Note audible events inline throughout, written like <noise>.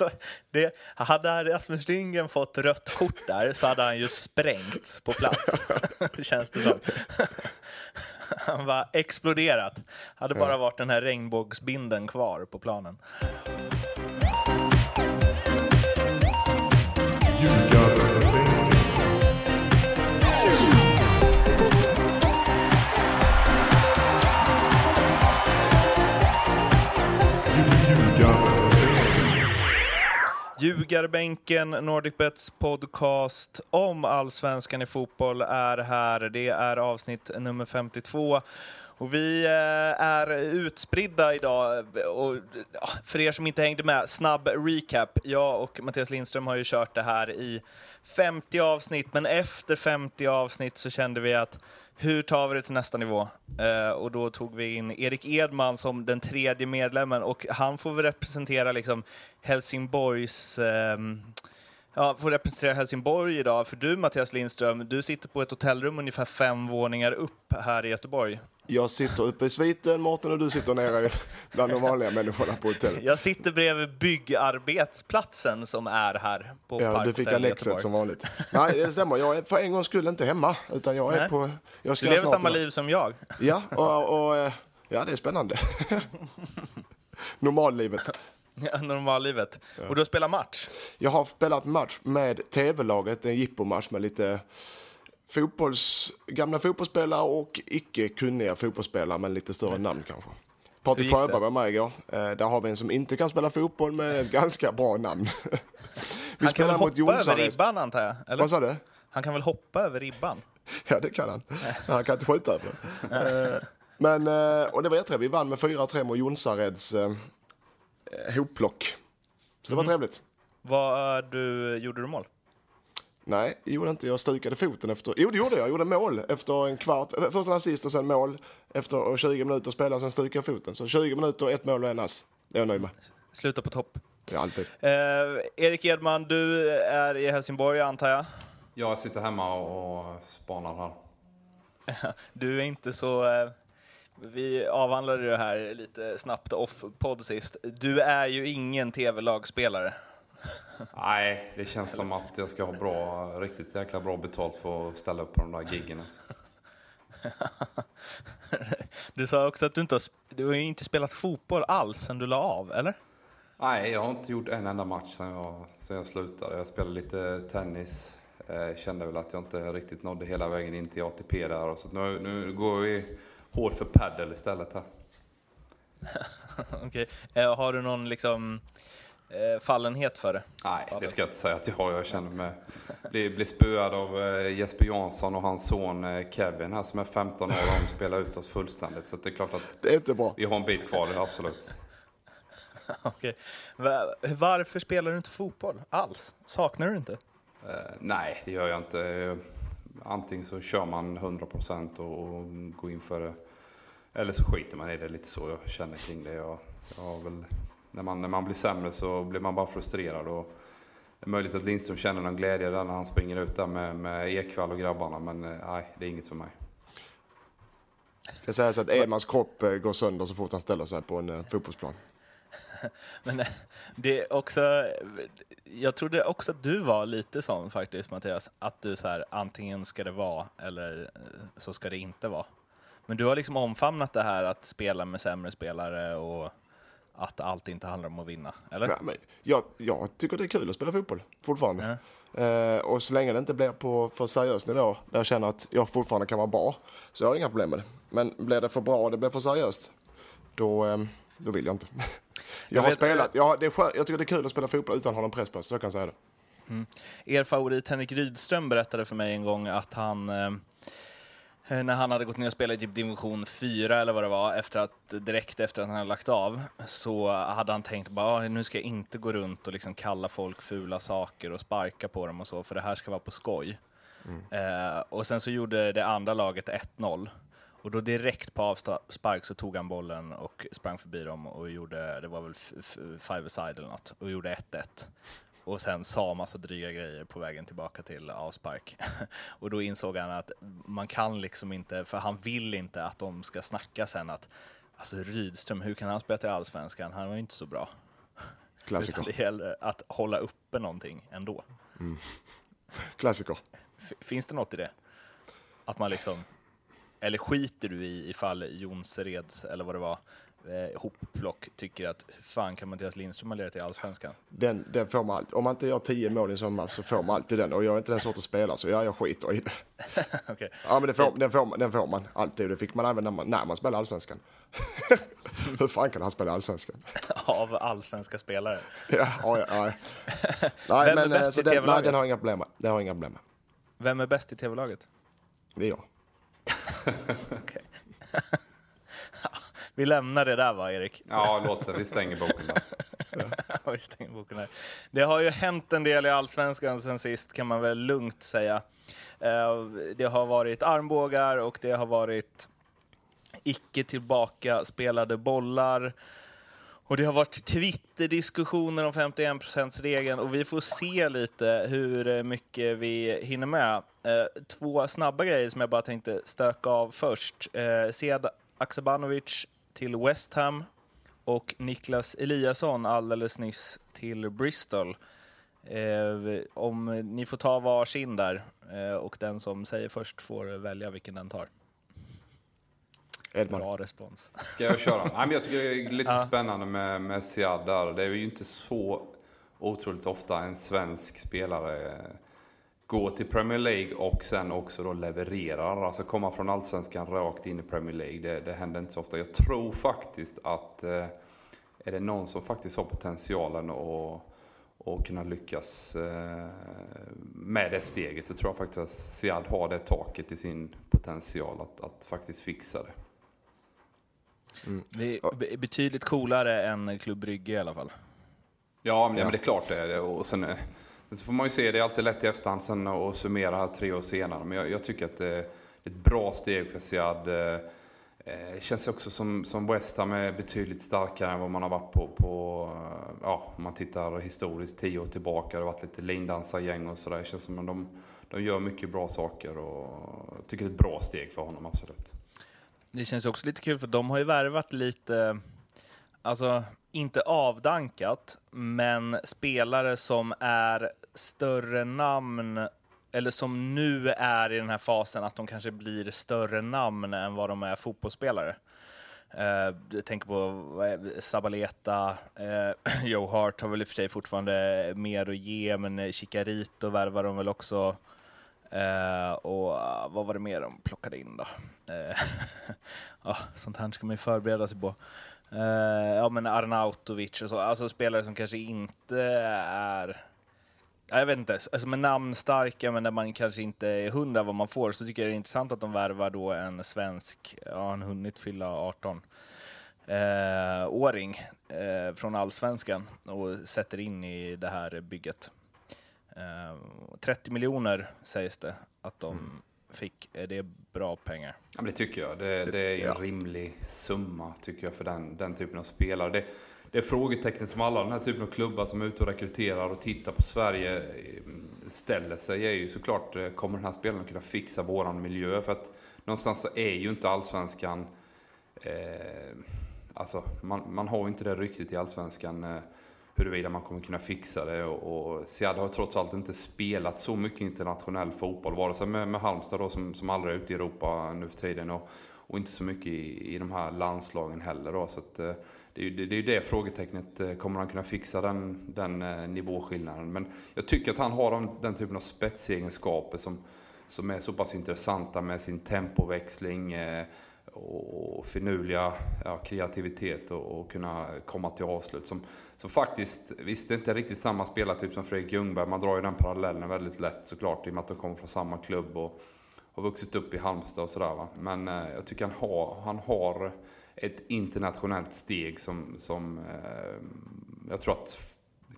Alltså, det, hade Rasmus Lindgren fått rött kort där så hade han ju sprängts på plats, <laughs> känns det som. Han var exploderat. Hade bara varit den här regnbågsbinden kvar på planen. Ljugarbänken, NordicBets podcast om allsvenskan i fotboll är här. Det är avsnitt nummer 52. Och vi eh, är utspridda idag. Och för er som inte hängde med, snabb recap. Jag och Mattias Lindström har ju kört det här i 50 avsnitt, men efter 50 avsnitt så kände vi att hur tar vi det till nästa nivå? Eh, och då tog vi in Erik Edman som den tredje medlemmen och han får väl representera liksom Helsingborgs eh, Ja, får representera Helsingborg idag. För du, Mattias Lindström, du sitter på ett hotellrum ungefär fem våningar upp här i Göteborg. Jag sitter uppe i sviten, Mårten, och du sitter nere bland de vanliga människorna på hotellet. Jag sitter bredvid byggarbetsplatsen som är här på Ja, du fick annexet som vanligt. Nej, det stämmer. Jag är för en gångs skull inte hemma, utan jag är Nej. på... Jag Du lever samma liv som jag. Ja, och, och eh, ja, det är spännande. <laughs> Normallivet. <laughs> Ja, normallivet. Och du har spelat match. Jag har spelat match med tv-laget, en jippomatch med lite fotbolls, gamla fotbollsspelare och icke kunniga fotbollsspelare med lite större namn kanske. Patrik? Sjöberg var med igår. Eh, där har vi en som inte kan spela fotboll med ett <laughs> ganska bra namn. <laughs> vi Han kan väl hoppa över ribban, antar jag? Eller? Vad sa du? Han kan väl hoppa över ribban? Ja, det kan han. Han kan inte skjuta över. Eh, Men, eh, och det var jättetrevligt. Vi vann med 4-3 mot Jonsareds eh, hopplock. Så det var trevligt. Vad eh, du, gjorde du mål? Nej, det gjorde jag inte. Jag stukade foten efter... Jo, det gjorde jag. Jag gjorde mål efter en kvart. Eh, Först en assist och sen mål. Efter 20 minuter spela, sen stukade jag foten. Så 20 minuter, ett mål och en ass. Det är jag nöjd med. Sluta på topp. Ja, alltid. Eh, Erik Edman, du är i Helsingborg, antar jag? Jag sitter hemma och spanar här. <laughs> Du är inte så... Eh, vi avhandlade det här lite snabbt off-podd sist. Du är ju ingen tv-lagspelare. Nej, det känns som att jag ska ha bra, riktigt jäkla bra betalt för att ställa upp på de där giggen. alltså. <laughs> Du sa också att du inte har, du har inte spelat fotboll alls sen du la av, eller? Nej, jag har inte gjort en enda match sen jag, sen jag slutade. Jag spelade lite tennis. Eh, kände väl att jag inte riktigt nådde hela vägen in till ATP där. Så nu, nu går vi hårt för padel istället här. <laughs> Okej. Eh, har du någon liksom eh, fallenhet för det? Nej, det ska jag inte säga att jag har. Jag känner mig... Blir, blir spöad av eh, Jesper Jansson och hans son eh, Kevin här som är 15 år och de spelar ut oss fullständigt. Så det är klart att Det är inte bra. vi har en bit kvar, absolut. <laughs> Okej. Va- Varför spelar du inte fotboll alls? Saknar du inte? Eh, nej, det gör jag inte. Antingen så kör man 100% och, och går in för det. Eller så skiter man i det lite så jag känner kring det. Jag, jag väl, när, man, när man blir sämre så blir man bara frustrerad. Och det är möjligt att Lindström känner någon glädje där när han springer ut där med, med Ekvall och grabbarna. Men eh, nej, det är inget för mig. Det ska sägas att Edmans kropp eh, går sönder så fort han ställer sig på en eh, fotbollsplan. <laughs> Men eh, det är också, jag trodde också att du var lite sån faktiskt Mattias, att du så här antingen ska det vara eller eh, så ska det inte vara. Men du har liksom omfamnat det här att spela med sämre spelare och att allt inte handlar om att vinna, eller? Ja, men jag, jag tycker det är kul att spela fotboll fortfarande. Eh, och så länge det inte blir på för seriös nivå, där jag känner att jag fortfarande kan vara bra, så jag har inga problem med det. Men blir det för bra och det blir för seriöst, då, eh, då vill jag inte. <laughs> jag, har vet- spelat, jag, det är jag tycker det är kul att spela fotboll utan att ha någon press på sig, så jag kan säga det. Er favorit Henrik Rydström berättade för mig en gång att han, eh, när han hade gått ner och spelat i typ division 4 eller vad det var, efter att, direkt efter att han hade lagt av, så hade han tänkt bara, "Ah, nu ska jag inte gå runt och liksom kalla folk fula saker och sparka på dem och så, för det här ska vara på skoj. Eh, och sen så gjorde det andra laget 1-0. Och då direkt på avspark så tog han bollen och sprang förbi dem och gjorde, det var väl five-a-side eller något, och gjorde 1-1 och sen sa massa dryga grejer på vägen tillbaka till avspark. <laughs> och då insåg han att man kan liksom inte, för han vill inte att de ska snacka sen att alltså Rydström, hur kan han spela till allsvenskan? Han var ju inte så bra. Klassiker. Utan <laughs> det gäller att hålla uppe någonting ändå. <laughs> Klassiker. F- finns det något i det? Att man liksom... Eller skiter du i ifall Jonsereds, eller vad det var, eh, hopplock tycker att hur fan kan Mattias Lindström ha lirat i Allsvenskan? Den, den får man alltid. Om man inte gör tio mål i en sån match så får man alltid den. Och jag är inte den sortens spelare så ja, jag skiter i det. <laughs> Okej. Ja men det får, den, får, man- den får man alltid. Det fick man även när man, när man spelar allsvenskan. <laughs> Hur fan kan han spela allsvenskan? Av allsvenska spelare. <laughs> Ja, ja, ja. Nej, Vem är men eh, bäst så i den, nej, den har jag inga problem med. Det har inga problem med. Vem är bäst i tv-laget? Det är jag. Okej. Vi lämnar det där va, Erik? Ja, låt det. Vi stänger boken där. <laughs> Ja, vi stänger boken här. Det har ju hänt en del i Allsvenskan sen sist, kan man väl lugnt säga. Eh, Det har varit armbågar och det har varit icke tillbaka spelade bollar. Och det har varit Twitter-diskussioner om 51%-regeln och vi får se lite hur mycket vi hinner med. Eh, Två snabba grejer som jag bara tänkte stöka av först. Eh, Sead Aksabanovic till West Ham och Niklas Eliasson alldeles nyss till Bristol. Eh, om ni får ta varsin där eh, och den som säger först får välja vilken den tar. Edman. Bra respons. Ska jag köra? Nej, men jag tycker det är lite Ja. spännande med, med Siad där. Det är ju inte så otroligt ofta en svensk spelare går till Premier League och sen också då levererar. Alltså komma från Allsvenskan rakt in i Premier League. Det, det händer inte så ofta. Jag tror faktiskt att eh, är det någon som faktiskt har potentialen att och kunna lyckas eh, med det steget så tror jag faktiskt att Siad har det taket i sin potential att, att faktiskt fixa det. Det är be- betydligt coolare än Klubb Brygge i alla fall. Ja, men, ja. Men det är klart det är det. Och sen, eh, sen så får man ju se, det är alltid lätt i efterhand sen att summera här tre år senare. Men jag, jag tycker att eh, det är ett bra steg för Siad. Eh, eh, känns också som, som West Ham är betydligt starkare än vad man har varit på, på eh, ja, om man tittar historiskt tio år tillbaka. Det har varit lite lindansargäng och sådär. Det känns som att de, de gör mycket bra saker och jag tycker det är ett bra steg för honom, absolut. Det känns också lite kul för de har ju värvat lite, alltså inte avdankat, men spelare som är större namn, eller som nu är i den här fasen att de kanske blir större namn än vad de är fotbollsspelare. Uh, jag tänker på vad Zabaleta, eh, <clears throat> Joe Hart har väl i och för sig fortfarande mer att ge, men Chicarito värvar de väl också. Eh, och ah, vad var det mer de plockade in då? Ja, eh, <laughs> ah, sånt här ska man ju förbereda sig på. Uh, ja, men Arnautovic och så, alltså spelare som kanske inte är jag vet inte, alltså med namnstarka men där man kanske inte är hundra vad man får så tycker jag det är intressant att de värvar då en svensk, ja han hunnit fylla 18, eh, åring eh, från allsvenskan och sätter in i det här bygget. Eh, 30 miljoner sägs det att de mm fick, är det bra pengar? Ja, det tycker jag. Det, det är en Ja. rimlig summa tycker jag för den, den typen av spelare. Det, det är frågetecknet som alla den här typen av klubbar som är ute och rekryterar och tittar på Sverige eh, ställer sig är ju såklart, eh, kommer den här spelaren kunna fixa våran miljö? För att någonstans så är ju inte allsvenskan, eh, alltså man, man har ju inte det ryktet i allsvenskan eh, huruvida man kommer kunna fixa det. Och, och Sead har trots allt inte spelat så mycket internationell fotboll, vare sig med, med Halmstad då, som, som aldrig är ute i Europa nu för tiden och, och inte så mycket i, i de här landslagen heller. Då. Så att, eh, det, är ju det, det är ju det frågetecknet, eh, kommer han kunna fixa den, den eh, nivåskillnaden? Men jag tycker att han har den, den typen av spetsegenskaper som, som är så pass intressanta med sin tempoväxling, eh, och finurliga ja, kreativitet och, och kunna komma till avslut. Som, som faktiskt, visst det är inte riktigt samma spelartyp som Fredrik Ljungberg, man drar ju den parallellen väldigt lätt såklart i och med att de kommer från samma klubb och har vuxit upp i Halmstad och sådär va. Men eh, jag tycker han har, han har ett internationellt steg som, som eh, jag tror att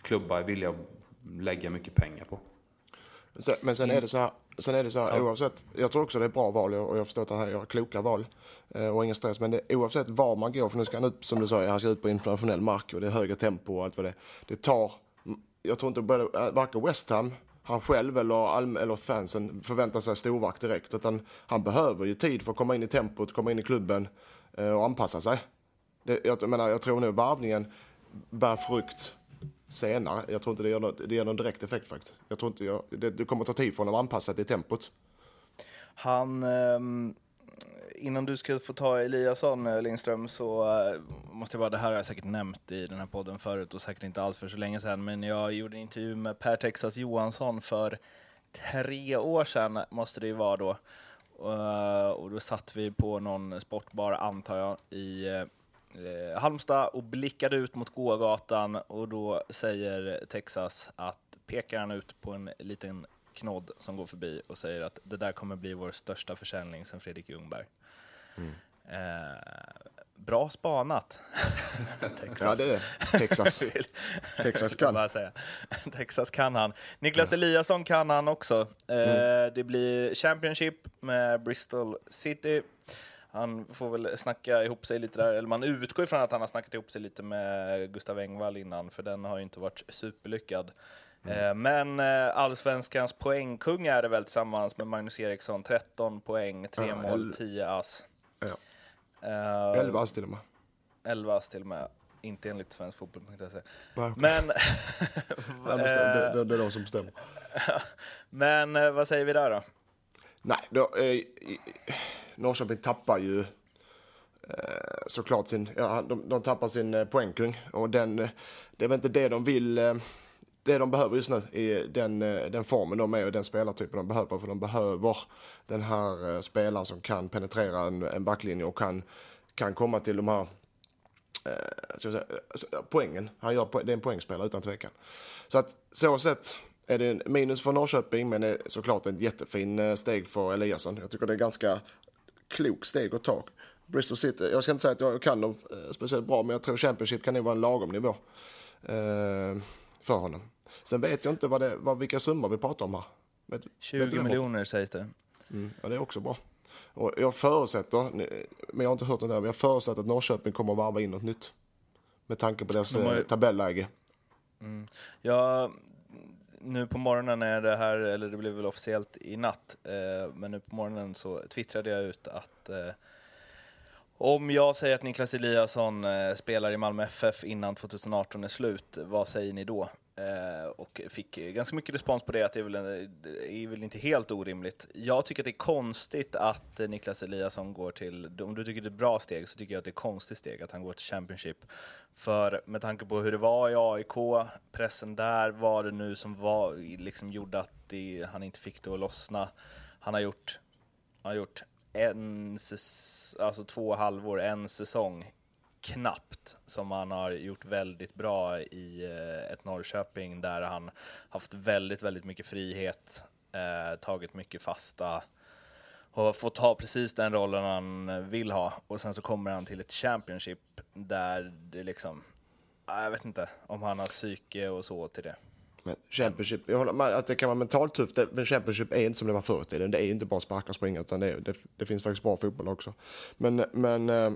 klubbar är villiga att lägga mycket pengar på. Men sen är det så här, sen är det så här Ja. oavsett, jag tror också det är bra val och jag förstår att han gör kloka val Eh, och ingen stress. Men det, oavsett var man går, för nu ska han ut, som du sa, han ska ut på internationell mark och det är högre tempo och allt vad det Det tar, mm, jag tror inte både, eh, varken West Ham, han själv eller, eller fansen förväntar sig storvakt direkt. Utan han behöver ju tid för att komma in i tempot, komma in i klubben eh, och anpassa sig. Det, jag, menar, jag tror nu varvningen bär frukt senare. Jag tror inte det gör, något, det gör någon direkt effekt faktiskt. Jag tror inte jag, det, det kommer ta tid för honom att anpassa till tempot. Han, Eh innan du ska få ta Eliasson eh, Lindström så eh, måste jag bara, det här har jag säkert nämnt i den här podden förut och säkert inte alls för så länge sedan, men jag gjorde en intervju med Per Texas Johansson för tre år sedan måste det ju vara då. Uh, och då satt vi på någon sportbar, antar jag, i uh, Halmstad och blickade ut mot gågatan och då säger Texas att pekar han ut på en liten knodd som går förbi och säger att det där kommer bli vår största försäljning sen Fredrik Ljungberg. Mm. Uh, bra spanat. <laughs> Texas. Ja, det är det. Texas. <laughs> Texas kan. Säga. <laughs> Texas kan han. Niklas. Eliasson kan han också. Mm. det blir Championship med Bristol City. Han får väl snacka ihop sig lite där, eller man utgår ifrån att han har snackat ihop sig lite med Gustav Engvall innan, för den har ju inte varit superlyckad. Mm. Men eh, allsvenskans poängkung är det väl tillsammans med Magnus Eriksson, 13 poäng, 3 ja, mål, 10 ass. Ja. Uh, 11 ass till och med. 11 ass till och med. Inte enligt svenskfotboll.se. Men... <laughs> det, det, det är de som bestämmer. <laughs> Men eh, vad säger vi där då? Nej, då, eh, Norrköping tappar ju eh, såklart sin, ja, de, de tappar sin eh, poängkung och den, det är väl inte det de vill eh, det de behöver just nu i den, eh, den formen de är och den spelartypen de behöver. För de behöver den här eh, spelaren som kan penetrera en, en backlinje och kan, kan komma till de här eh, säga, poängen. Han gör, det är en poängspelare utan tvekan. Så att så sett är det en minus för Norrköping men är såklart ett jättefin eh, steg för Eliasson. Jag tycker det är ganska klok steg att ta. Bristol City, jag ska inte säga att jag kan dem speciellt bra men jag tror Championship kan nog vara en lagom nivå eh, för honom. Sen vet jag inte vad det, vad, vilka summor vi pratar om här. Vet, 20 vet miljoner sägs det. Mm, ja, det är också bra. Och jag förutsätter, men jag har inte hört det där, men jag förutsätter att Norrköping kommer att varva in något nytt. Med tanke på deras har... Eh, tabelläge. Mm. Ja, nu på morgonen är det här, eller det blev väl officiellt i natt, eh, men nu på morgonen så twittrade jag ut att eh, om jag säger att Niklas Eliasson eh, spelar i Malmö FF innan 2018 är slut, vad säger ni då? Eh, och fick ganska mycket respons på det, att det är, väl, det är väl inte helt orimligt. Jag tycker att det är konstigt att Niklas Eliasson går till, om du tycker det är ett bra steg, så tycker jag att det är ett konstigt steg att han går till Championship. För med tanke på hur det var i AIK, pressen där, vad det nu som var, liksom gjorde att det, han inte fick det att lossna. Han har gjort, han har gjort en, alltså två halvår, en säsong knappt som han har gjort väldigt bra i eh, ett Norrköping där han haft väldigt, väldigt mycket frihet, eh, tagit mycket fasta och fått ha precis den rollen han vill ha. Och sen så kommer han till ett Championship där det liksom, ah, jag vet inte om han har psyke och så till det. Men Championship, jag håller med att det kan vara mentalt tufft, men Championship är inte som det var förr i tiden. Det är inte bara sparka och springa, utan det, det, det, finns faktiskt bra fotboll också. Men, men eh,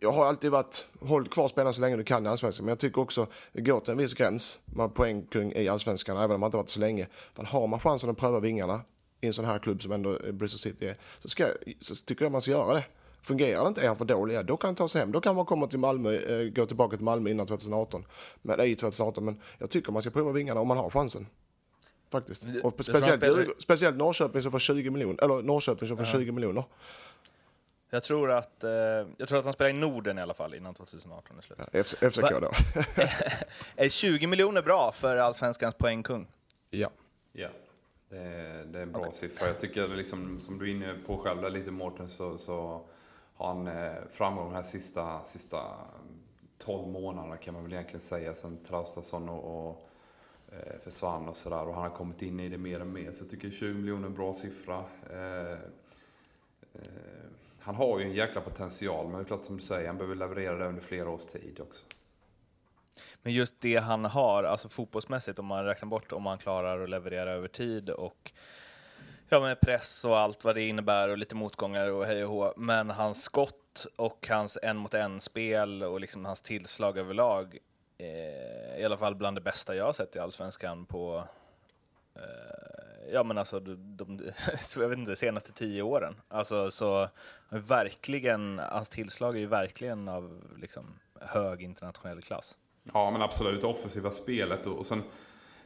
jag har alltid varit, hållit kvar spelarna så länge du kan i allsvenskan, men jag tycker också det går till en viss gräns. Man poängkung i allsvenskan, även om man inte varit så länge. För har man chansen att pröva vingarna i en sån här klubb som ändå Bristol City är, så, ska, så tycker jag man ska göra det. Fungerar det inte, är han för dålig, då kan han ta sig hem. Då kan man komma till Malmö, eh, gå tillbaka till Malmö innan 2018. Men, i 2018, men jag tycker man ska prova vingarna om man har chansen. Faktiskt. Och speciellt, speciellt Norrköping som får 20 miljoner, eller Norrköping som får uh -huh. 20 miljoner. Jag tror, att, eh, jag tror att han spelar i Norden i alla fall innan 2018 är slut. Ja, FCK då. <laughs> är 20 miljoner bra för allsvenskans poängkung? Ja. Ja, det är, det är en bra okay. siffra. Jag tycker, liksom, som du är inne på själv där lite Mårten, så, så har han eh, framgång de här sista, sista 12 månaderna kan man väl egentligen säga, sen Traustason och, och eh, försvann och sådär. Och han har kommit in i det mer och mer. Så jag tycker 20 miljoner är en bra siffra. Eh, eh, han har ju en jäkla potential, men det är klart som du säger, han behöver leverera det under flera års tid också. Men just det han har, alltså fotbollsmässigt, om man räknar bort om han klarar att leverera över tid och ja, med press och allt vad det innebär och lite motgångar och hej och hå. Men hans skott och hans en mot en-spel och liksom hans tillslag överlag, eh, i alla fall bland det bästa jag har sett i Allsvenskan på eh, ja men alltså, de, de, <laughs> jag vet inte, senaste tio åren. Alltså så, verkligen, hans tillslag är ju verkligen av liksom hög internationell klass. Ja, men absolut. det Offensiva spelet och, och sen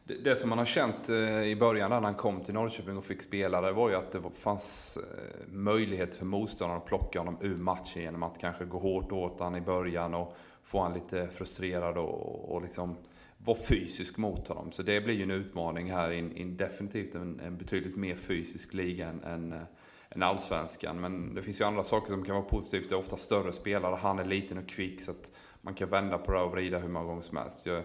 det, det som man har känt eh, i början när han kom till Norrköping och fick spela, det var ju att det fanns eh, möjlighet för motståndaren att plocka honom ur matchen genom att kanske gå hårt åt honom i början och få honom lite frustrerad och, och liksom vara fysisk mot honom. Så det blir ju en utmaning här i, definitivt en, en, betydligt mer fysisk liga än, än, eh, än allsvenskan. Men det finns ju andra saker som kan vara positivt. Det är ofta större spelare, han är liten och kvick så att man kan vända på det och vrida hur många gånger som helst. Jag,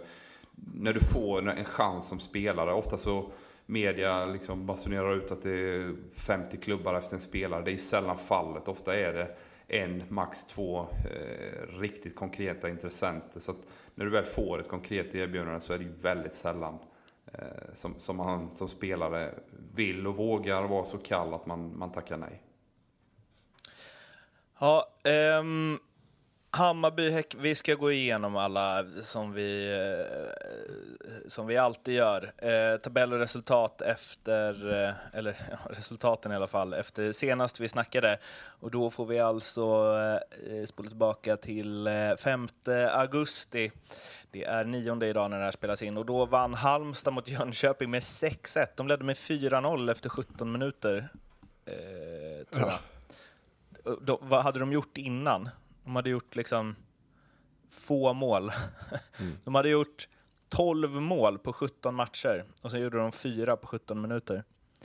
när du får en chans som spelare, ofta så media liksom basunerar ut att det är 50 klubbar efter en spelare. Det är sällan fallet. Ofta är det en, max två eh, riktigt konkreta intressenter. Så att när du väl får ett konkret erbjudande så är det ju väldigt sällan eh, som, som man som spelare vill och vågar vara så kall att man, man tackar nej. Ja, um Hammarby, vi ska gå igenom alla som vi, eh, som vi alltid gör. Eh, tabell och resultat efter, eh, eller ja, resultaten i alla fall, efter senast vi snackade. Och då får vi alltså eh, spola tillbaka till eh, 5 augusti. Det är nionde idag när det här spelas in och då vann Halmstad mot Jönköping med 6-1. De ledde med 4-0 efter 17 minuter. Eh, tror jag. Ja. Då, vad hade de gjort innan? De hade gjort liksom få mål. <laughs> Mm. De hade gjort 12 mål på 17 matcher och sen gjorde de fyra på 17 minuter.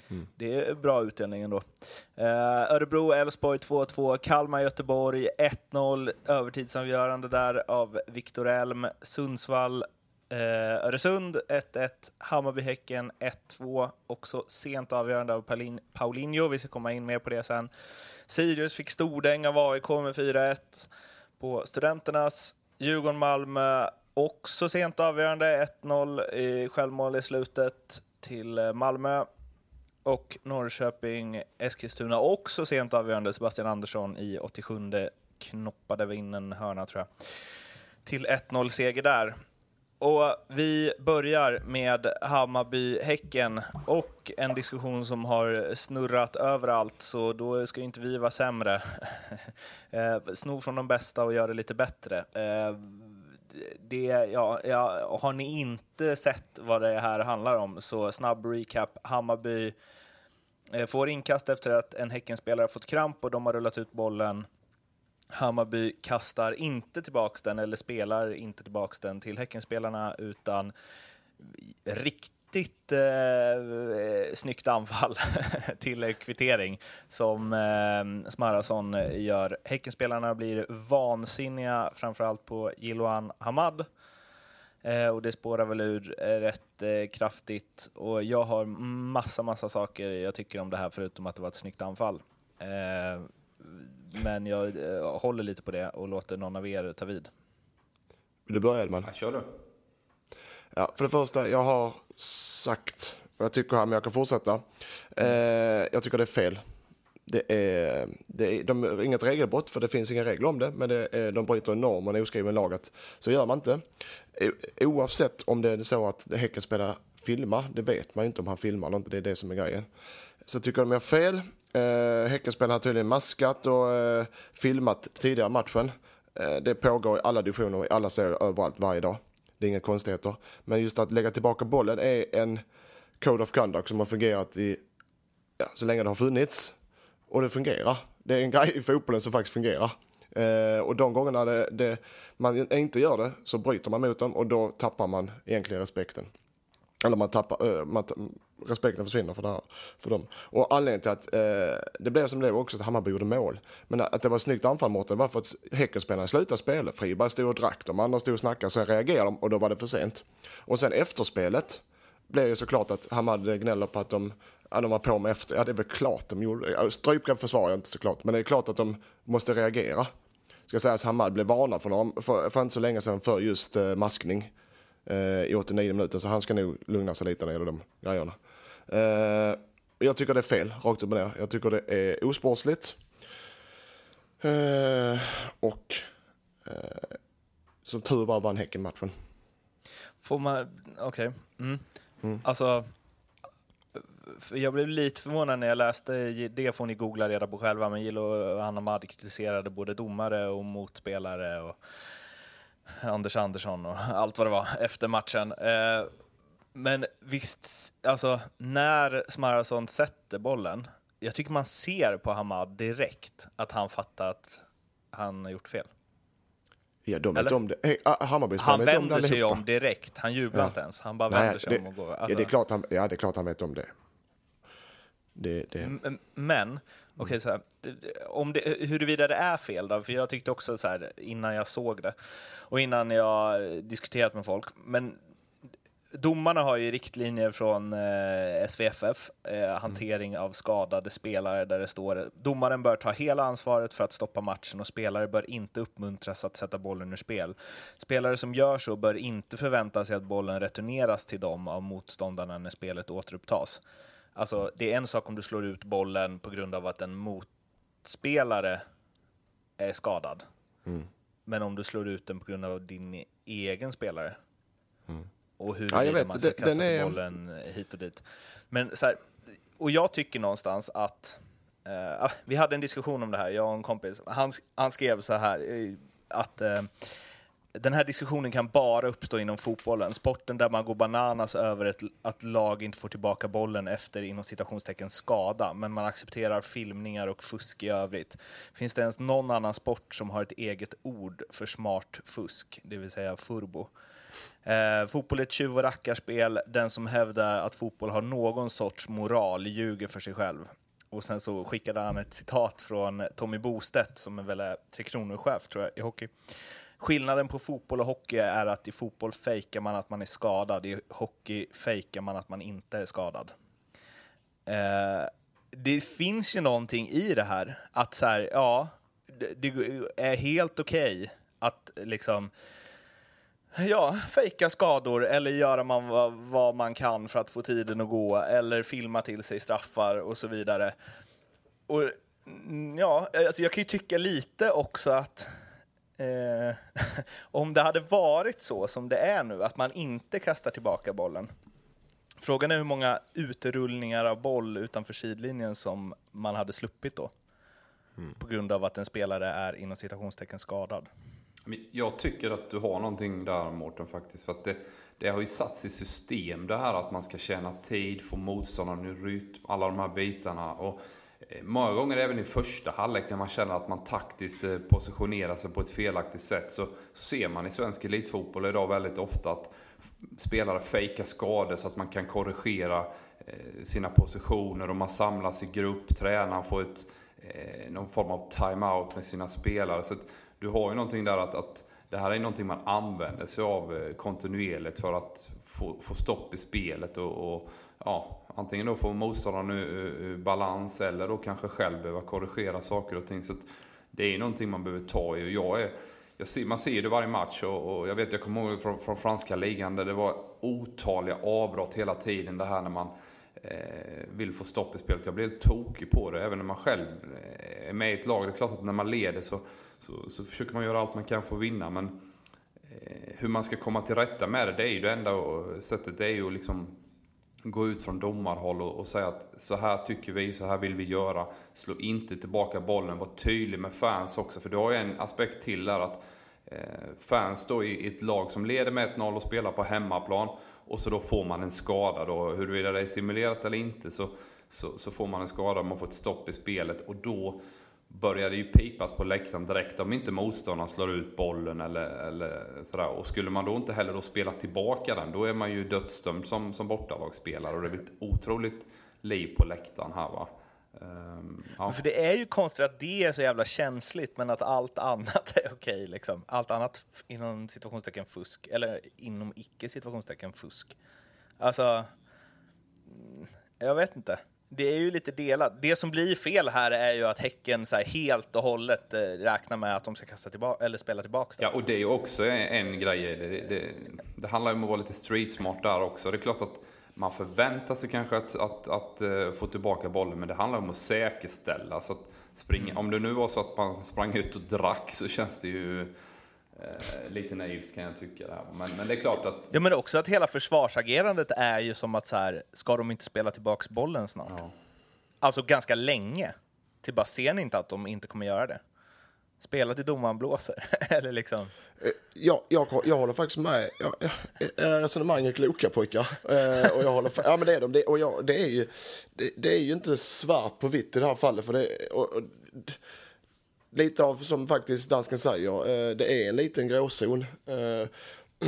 Mm. Det är bra utdelning ändå. Uh, Örebro, Elfsborg 2-2, Kalmar, Göteborg 1-0, övertidsavgörande där av Viktor Elm, Sundsvall, Eh, Öresund 1-1, Hammarby, Häcken 1-2, också sent avgörande av Paulinho, vi ska komma in mer på det sen. Sirius fick stordäng av AIK med 4-1 på Studenternas. Djurgården-Malmö också sent avgörande, 1-0 i självmål i slutet till eh, Malmö. Och Norrköping-Eskilstuna också sent avgörande, Sebastian Andersson i 87 knoppade vi in en hörna tror jag. Till 1-0 seger där. Och vi börjar med Hammarby-Häcken och en diskussion som har snurrat överallt, så då ska inte vi vara sämre. <laughs> Eh, sno från de bästa och göra det lite bättre. Eh, det, ja, ja, har ni inte sett vad det här handlar om, så snabb recap. Hammarby eh, får inkast efter att en Häckenspelare fått kramp och de har rullat ut bollen Hammarby kastar inte tillbaks den, eller spelar inte tillbaks den till Häckenspelarna, utan riktigt eh, snyggt anfall <laughs> till kvittering som eh, Smarason gör. Häckenspelarna blir vansinniga, framförallt på Jiloan Hamad. Eh, och det spårar väl ur eh, rätt eh, kraftigt. Och jag har massa, massa saker jag tycker om det här, förutom att det var ett snyggt anfall. Eh, men jag eh, håller lite på det och låter någon av er ta vid. Vill du börja Edman? Ja, kör du. Ja, för det första, jag har sagt vad jag tycker här, men jag kan fortsätta. Eh, jag tycker det är fel. Det är, det är, de är inget regelbrott, för det finns inga regler om det, men det är, de bryter en norm och en oskriven lag. Att, så gör man inte. Oavsett om det är så att Häcken spelar filma, det vet man ju inte om han filmar eller inte, det är det som är grejen. Så jag tycker de gör fel. Eh, Häckenspelarna har tydligen maskat och eh, filmat tidigare matchen. Eh, det pågår i alla divisioner, i alla serier, överallt, varje dag. Det är inga konstigheter. Men just att lägga tillbaka bollen är en code of conduct som har fungerat i, ja, så länge det har funnits. Och det fungerar. Det är en <laughs> grej i fotbollen som faktiskt fungerar. Eh, och de gångerna det, det, man inte gör det så bryter man mot dem och då tappar man egentligen respekten. Eller man tappar, eh, man, respekten försvinner för, det här, för dem. Och anledningen till att eh, det blev som det blev också att Hammarby gjorde mål. Men att det var ett snyggt anfall mot var för att Häckenspelarna slutade spela. Friberg stod och drack, de andra stod och snackade, sen reagerade de och då var det för sent. Och sen efterspelet blev ju såklart att Hammarby gnäller på att de Ja, de var på med efter. Ja, det är väl klart de gjorde. Strypgrepp försvarar jag inte såklart, men det är klart att de måste reagera. Ska säga att Hammarby blev varnad för, för, för inte så länge sedan för just eh, maskning eh, i 89 minuter, så han ska nog lugna sig lite när det gäller de grejerna. Eh, jag tycker det är fel, rakt upp och ner. Jag tycker det är osportsligt. Eh, och eh, som tur var vann Häcken matchen. Får man, okej. Okay. Mm. Mm. Alltså, jag blev lite förvånad när jag läste, det får ni googla reda på själva, men Gillo och Anna Mad kritiserade både domare och motspelare. Och Anders Andersson och allt vad det var efter matchen. Men visst, alltså när Smarason sätter bollen, jag tycker man ser på Hamad direkt att han fattar att han har gjort fel. Ja, de vet om det. Hey, ah, Hammarby Han vet om det vänder sig om direkt, han jublar Ja. inte ens. Han bara Nej, vänder sig det- om och går. Ja, Alltså- det är klart han, ja, det är klart han vet om det. det, det. Men, okej det- om det, huruvida det är fel då, för jag tyckte också så här innan jag såg det och innan jag diskuterat med folk, men domarna har ju riktlinjer från eh, SVFF, eh, hantering av skadade spelare, där det står domaren bör ta hela ansvaret för att stoppa matchen och spelare bör inte uppmuntras att sätta bollen ur spel. Spelare som gör så bör inte förvänta sig att bollen returneras till dem av motståndarna när spelet återupptas. Alltså, det är en sak om du slår ut bollen på grund av att en motspelare är skadad. Mm. Men om du slår ut den på grund av din egen spelare. Och hur Ja, vet. man ska Det- kasta den är- bollen hit och dit. Men så här, och jag tycker någonstans att eh, ah, vi hade en diskussion om det här, jag och en kompis. Han, han skrev så här eh, att eh, den här diskussionen kan bara uppstå inom fotbollen, sporten där man går bananas över ett, att lag inte får tillbaka bollen efter inom citationstecken skada, men man accepterar filmningar och fusk i övrigt. Finns det ens någon annan sport som har ett eget ord för smart fusk, det vill säga furbo? Eh, fotboll är ett tjuv och rackarspel. Den som hävdar att fotboll har någon sorts moral ljuger för sig själv. Och sen så skickade han ett citat från Tommy Bostedt som är väl är Tre Kronor-chef tror jag i hockey. Skillnaden på fotboll och hockey är att i fotboll fejkar man att man är skadad, i hockey fejkar man att man inte är skadad. Eh, det finns ju någonting i det här, att så här, ja, det, det är helt okej att liksom Ja, fejka skador eller göra man vad, vad man kan för att få tiden att gå eller filma till sig straffar och så vidare. Och mm, ja, alltså jag kan ju tycka lite också att eh, <laughs> om det hade varit så som det är nu, att man inte kastar tillbaka bollen. Frågan är hur många utrullningar av boll utanför sidlinjen som man hade sluppit då. På grund av att en spelare är inom citationstecken skadad. Jag tycker att du har någonting där Mårten faktiskt. För att det, det har ju satts i system det här att man ska tjäna tid, få motståndaren i rytm, alla de här bitarna. Och eh, många gånger även i första halvlek när man känner att man taktiskt eh, positionerar sig på ett felaktigt sätt så, så ser man i svensk elitfotboll idag väldigt ofta att spelare fejkar skador så att man kan korrigera eh, sina positioner och man samlas i grupp, tränaren får ett, någon form av time-out med sina spelare. Så att du har ju någonting där att, att det här är någonting man använder sig av eh, kontinuerligt för att få, få stopp i spelet och, och ja, antingen då få motståndaren ur, ur, balans eller då kanske själv behöva korrigera saker och ting. Så att det är någonting man behöver ta i och jag är jag ser, man ser ju det varje match och, och jag vet, jag kommer ihåg från, från franska ligan där det var otaliga avbrott hela tiden. Det här när man Eh, vill få stopp i spelet. Jag blir helt tokig på det, även när man själv eh, är med i ett lag. Det är klart att när man leder så, så, så försöker man göra allt man kan för att vinna. Men eh, hur man ska komma till rätta med det, det är ju det enda sättet. Det är ju att liksom gå ut från domarhåll och, och säga att så här tycker vi, så här vill vi göra. Slå inte tillbaka bollen, var tydlig med fans också. För du har ju en aspekt till där att eh, fans då i, i ett lag som leder med 1-0 och spelar på hemmaplan och så då får man en skada då, huruvida det är stimulerat eller inte så, så, så får man en skada, man får ett stopp i spelet. Och då börjar det ju pipas på läktaren direkt. Om inte motståndaren slår ut bollen eller, eller sådär. Och skulle man då inte heller då spela tillbaka den, då är man ju dödsdömd som, som bortalagsspelare. Och det blir ett otroligt liv på läktaren här va. Ehm, ja. För det är ju konstigt att det är så jävla känsligt, men att allt annat <laughs> är okej. Liksom. Allt annat inom situationstecken fusk, eller inom icke situationstecken fusk. Alltså, mm, jag vet inte. Det är ju lite delat. Det som blir fel här är ju att Häcken så här helt och hållet eh, räknar med att de ska kasta tillbaka, eller spela tillbaka Ja, och det är ju också en, en grej. Det, det, det handlar ju om att vara lite street smart där också. Det är klart att man förväntar sig kanske att, att, att, eh, få tillbaka bollen, men det handlar om att säkerställa. Så att springa, Om det nu var så att man sprang ut och drack så känns det ju eh, lite naivt kan jag tycka. Där. Men, men det är klart att Ja, men också att hela försvarsagerandet är ju som att så här, ska de inte spela tillbaka bollen snart? ja, Alltså ganska länge. Till bara ser ni inte att de inte kommer göra det? Spela till domaren blåser. <laughs> Eller liksom. Eh, jag, jag, jag håller faktiskt med. Jag, jag, eh, eh, resonemang är kloka pojkar. Eh, och jag håller, ja men det är de. Det, och jag, det, är ju, det, det, är ju inte svart på vitt i det här fallet. För det, och, och, lite av som faktiskt dansken säger, eh, det är en liten gråzon. Eh,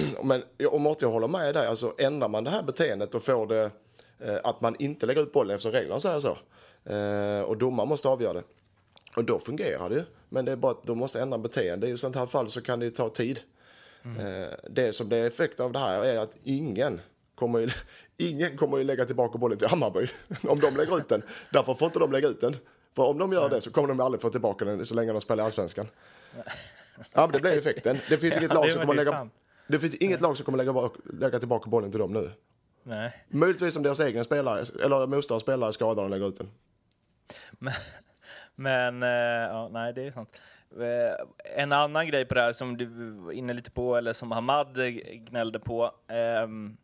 <clears throat> men om inte jag håller med dig, alltså ändrar man det här beteendet och får det eh, att man inte lägger ut bollen eftersom reglerna säger så. Och domaren måste avgöra det. Och då fungerar det ju. Men det är bara att de måste ändra beteende. I sånt här fall så kan det ta tid. Mm. Det som är effekten av det här är att ingen kommer ju, <laughs> ingen kommer ju lägga tillbaka bollen till Hammarby <laughs> om de lägger ut den. Därför får inte de lägga ut den. För om de gör det så kommer de aldrig få tillbaka den så länge de spelar i Allsvenskan. <laughs> Ja, men det blir effekten. Det finns inget lag som kommer lägga... Det finns inget lag som kommer lägga, lägga tillbaka bollen till dem nu. Nej. Möjligtvis om deras egen spelare, eller motståndarens spelare skadad och lägger ut den. Men, men eh, ja, nej, det är sant. Eh, en annan grej på det här som du var inne lite på, eller som Hamad gnällde på. Ehm,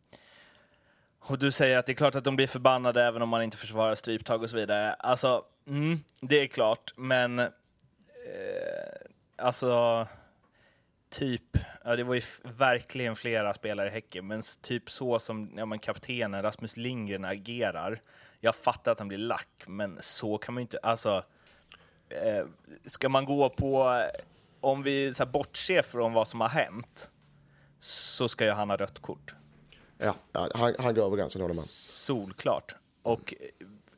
och du säger att det är klart att de blir förbannade även om man inte försvarar stryptag och så vidare. Alltså, mm, det är klart, men eh, alltså typ, ja det var ju verkligen flera spelare i Häcken, men typ så som ja, men kaptenen Rasmus Lindgren agerar. Jag fattar att han blir lack, men så kan man ju inte, alltså. Eh, ska man gå på, om vi så här, bortser från vad som har hänt, så ska ju han ha rött kort. Ja, han, han går över gränsen, håller man. Solklart. Och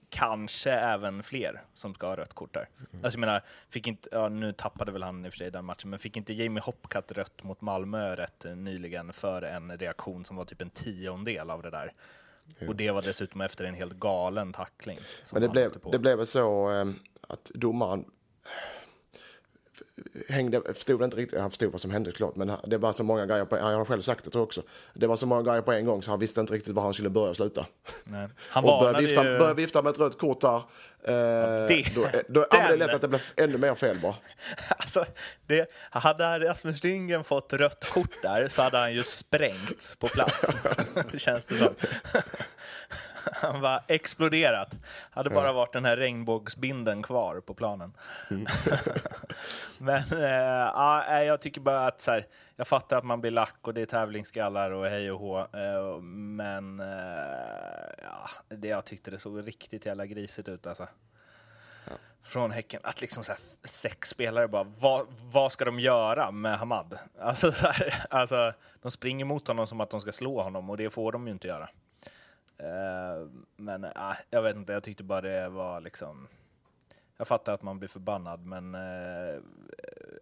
kanske även fler som ska ha rött kort där. Mm. Alltså jag menar, fick inte, ja, nu tappade väl han i och för sig den matchen, men fick inte Jamie Hopcat rött mot Malmö rätt nyligen för en reaktion som var typ en tiondel av det där? Ja. Och det var dessutom efter en helt galen tackling. Men det blev, det blev så eh, att domaren hängde, förstod inte riktigt, han förstod vad som hände klart, men det var så många grejer på, han har själv sagt det tror jag också, det var så många grejer på en gång så han visste inte riktigt var han skulle börja och sluta. Nej. <laughs> Han och började vifta, ju... började vifta med ett rött kort där, eh, det, då, då, den... det är lätt att det blir ännu mer fel bara. <laughs> Alltså, det, hade Rasmus Lindgren fått rött kort där så hade han ju sprängts på plats, <laughs> känns det som. <laughs> Han var exploderat. Hade bara varit den här regnbågsbinden kvar på planen. Mm. <laughs> Men äh, jag tycker bara att så här, jag fattar att man blir lack och det är tävlingsskallar och hej och hå. Äh, men äh, ja, det, jag tyckte det såg riktigt jävla grisigt ut alltså. Ja. Från Häcken, att liksom så här, sex spelare bara, vad, vad ska de göra med Hamad? <laughs> Alltså, så här, alltså, de springer mot honom som att de ska slå honom och det får de ju inte göra. Uh, men uh, jag vet inte, jag tyckte bara det var liksom... Jag fattar att man blir förbannad, men uh,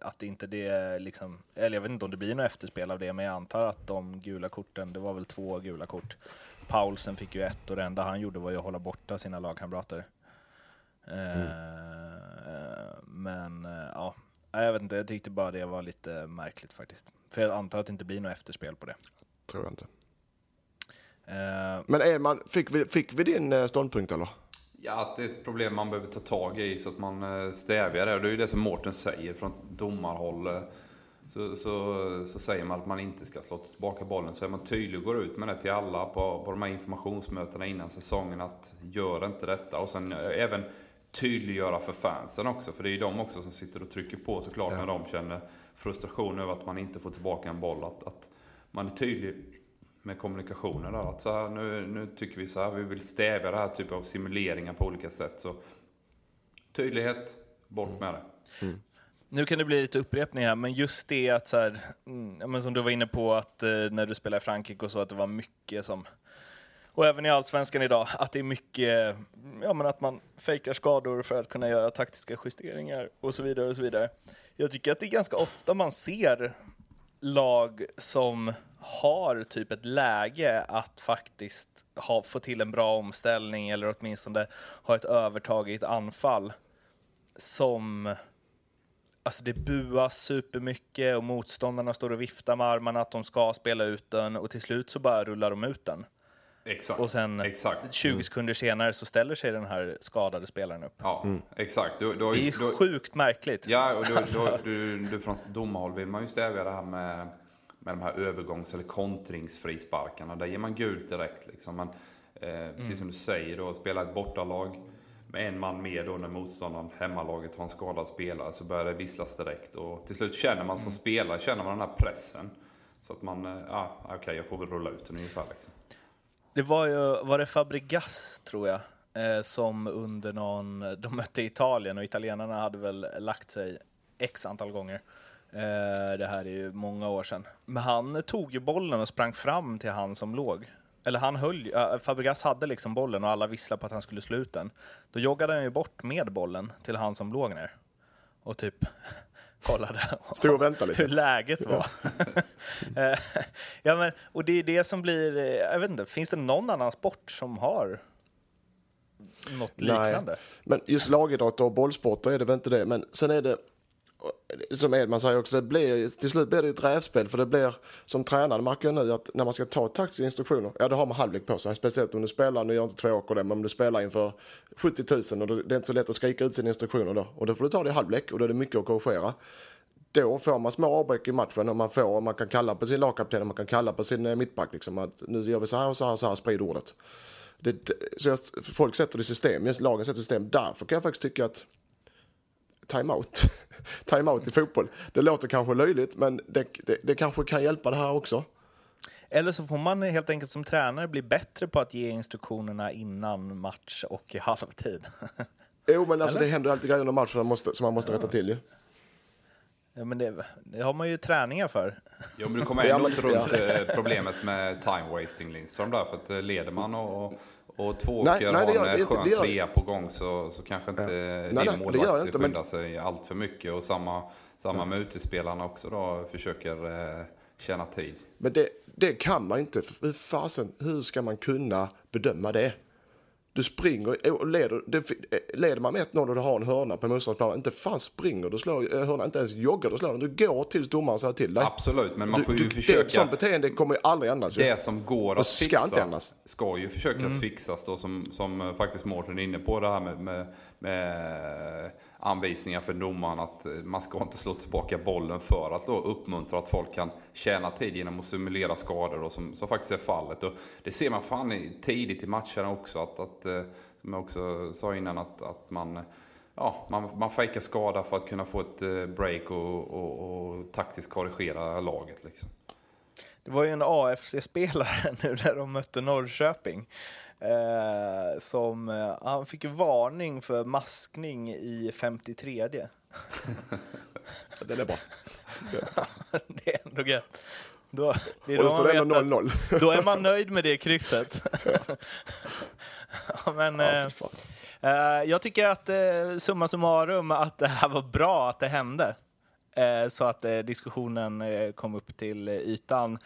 att inte det liksom... Eller jag vet inte om det blir något efterspel av det, men jag antar att de gula korten, det var väl två gula kort. Paulsen fick ju ett och det enda han gjorde var ju att hålla borta sina lagkamrater. Mm. Men ja, jag vet inte, jag tyckte bara det var lite märkligt faktiskt. För jag antar att det inte blir något efterspel på det. Tror jag inte. Men Edman, fick vi, fick vi din eh, ståndpunkt eller? Ja, att det är ett problem man behöver ta tag i så att man eh, stävjar det. Och det är ju det som Mårten säger från domarhåll. Eh, så, så, så säger man att man inte ska slå tillbaka bollen. Så är man tydlig och går ut med det till alla på, på de här informationsmötena innan säsongen att gör inte detta. Och sen även tydliggöra för fansen också. För det är ju de också som sitter och trycker på såklart ja. när de känner frustration över att man inte får tillbaka en boll. Att, att man är tydlig med kommunikationen där. Att så här, nu, nu tycker vi så här, vi vill stävja det här typen av simuleringar på olika sätt. Så tydlighet, bort med det. Mm. Nu kan det bli lite upprepning här, men just det att så här, mm, som du var inne på att eh, när du spelade i Frankrike och så, att det var mycket som och även i Allsvenskan idag, att det är mycket, ja men att man fejkar skador för att kunna göra taktiska justeringar och så vidare och så vidare. Jag tycker att det är ganska ofta man ser lag som har typ ett läge att faktiskt ha, få till en bra omställning eller åtminstone ha ett övertag i ett anfall som Alltså det buas supermycket och motståndarna står och viftar med armarna att de ska spela ut den och till slut så bara rullar de ut den. Exakt. Och sen exakt. 20 mm. sekunder senare så ställer sig den här skadade spelaren upp. Ja, mm. exakt. Du, du, det är du, sjukt märkligt. Ja, och du, alltså. du, du, från domarhåll vill man ju stävja det här med med de här övergångs eller kontringsfrisparkarna. Där ger man gult direkt. Liksom. Men, eh, precis mm. som du säger, då, spela ett bortalag. med en man mer då när motståndaren, hemmalaget, har en skadad spelare så börjar det visslas direkt. Och till slut känner man som spelare, känner man den här pressen. Så att man, ja ah, okej okay, jag får väl rulla ut den ungefär liksom. Det var ju, var det Fabregas tror jag, eh, som under någon, de mötte Italien och italienarna hade väl lagt sig x antal gånger. Eh, det här är ju många år sedan. Men han tog ju bollen och sprang fram till han som låg. Eller han höll äh, Fabregas hade liksom bollen och alla visslade på att han skulle slå ut den. Då joggade han ju bort med bollen till han som låg ner. Och typ kollade Stod och väntade lite. hur läget var. <laughs> Eh, ja, men, och det är det som blir, eh, jag vet inte, finns det någon annan sport som har något liknande? Nej. Men just lagidrott och bollsporter är det väl inte det, men sen är det som Edman säger också, det blir, till slut blir det ett rävspel för det blir som tränare märker jag nu att när man ska ta taktiska instruktioner, ja då har man halvlek på sig. Speciellt om du spelar, nu gör inte två åker det, men om du spelar inför 70 000 och det är inte så lätt att skrika ut sina instruktioner då. Och då får du ta det i halvlek och då är det mycket att korrigera. Då får man små avbräck i matchen och man får, man kan kalla på sin lagkapten och man kan kalla på sin eh, mittback liksom att nu gör vi så här och så här och så här, sprid ordet. Det, så folk sätter det i system, lagen sätter det i system. Därför kan jag faktiskt tycka att timeout. <laughs> timeout i fotboll. Det låter kanske löjligt, men det, det, det kanske kan hjälpa det här också. Eller så får man helt enkelt som tränare bli bättre på att ge instruktionerna innan match och i <laughs> halvtid. jo, men alltså det händer alltid grejer under matchen som man måste, som man måste rätta till ju. Ja, men det, det, har man ju träningar för. Jo, men du kommer ändå inte runt eh, problemet med time wasting Lindström där, för att eh, leder man och, och två nej, nej, har en skön trea på gång så, så kanske inte ja. din målvakt skyndar men... sig allt för mycket. Och samma, samma med utespelarna också då, försöker eh, tjäna tid. Men det, det kan man inte. Hur fasen, hur ska man kunna bedöma det? Du springer och leder, leder man med 1-0 och du har en hörna på motståndarspelaren, inte fan springer du slår eh, hörna, inte ens joggar du slår den. Du går tills domaren säger till dig. Absolut, men man får ju du, försöka. Det, sånt beteende kommer ju aldrig ändras. Det som går att ska fixa inte ändras. ska ju försöka mm. fixas då som, som eh, faktiskt Mårten är inne på det här med, med, med anvisningar för domaren att eh, man ska inte slå tillbaka bollen för att då uppmuntra att folk kan tjäna tid genom att simulera skador och som, som faktiskt är fallet. Och det ser man fan tidigt i matcherna också att, att eh, som jag också sa innan att, att man Ja, man, man fejkar skada för att kunna få ett eh, break och, och, och taktiskt korrigera laget. Liksom. Det var ju en AFC-spelare <laughs> nu när de mötte Norrköping Eh, som, eh, han fick varning för maskning i 53. Den är bra. <laughs> det är ändå gött. Då, det är och då står det ändå 0-0. Då är man nöjd med det krysset. <laughs> Men, ja, eh, jag tycker att eh, summa summarum att det här var bra att det hände. Eh, så att eh, diskussionen eh, kom upp till ytan.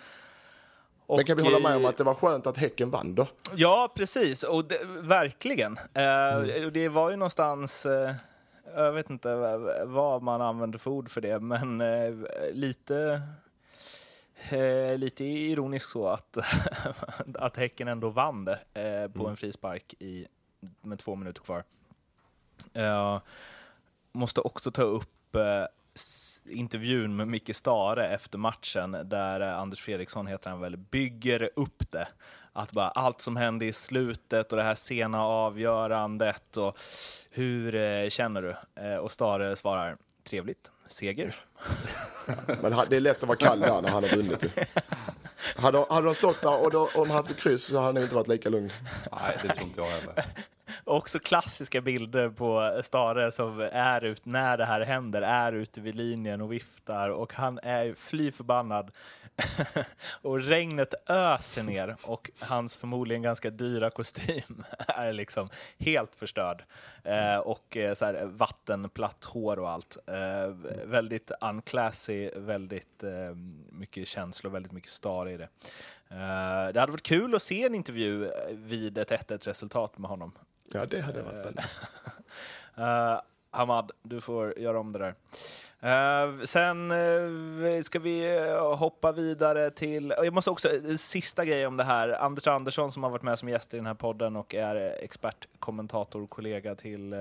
Och, Men kan vi hålla med om att det var skönt att Häcken vann då? Ja, precis. Och det, verkligen. Eh, mm. Det var ju någonstans... Eh, jag vet inte vad man använder för ord för det, men eh, lite, eh, lite ironiskt så att, <laughs> att Häcken ändå vann det eh, på mm. en frispark i, med två minuter kvar. Jag måste också ta upp eh, intervjun med Micke Stare efter matchen, där eh, Anders Fredriksson, heter han väl, bygger upp det. Att bara allt som hände i slutet och det här sena avgörandet och hur eh, känner du? Eh, och Stare svarar trevligt, seger. <laughs> Men det är lätt att vara kall där när han har vunnit. Hade, hade de stått där och då, om han haft kryss så hade han inte varit lika lugn. Nej, det tror inte jag heller. Också klassiska bilder på Stare som är ut när det här händer, är ute vid linjen och viftar och han är fly förbannad. <laughs> och regnet öser ner och hans förmodligen ganska dyra kostym <laughs> är liksom helt förstörd. Eh, och eh, så här, vattenplatt hår och allt. Eh, väldigt unclassy, väldigt eh, mycket känslor, väldigt mycket star i det. Eh, det hade varit kul att se en intervju vid ett 1-1 resultat med honom. Ja, det hade varit spännande. uh, <laughs> Hamad, du får göra om det där. Uh, sen uh, ska vi hoppa vidare till, jag måste också, sista grej om det här, Anders Andersson som har varit med som gäst i den här podden och är expertkommentator, kollega till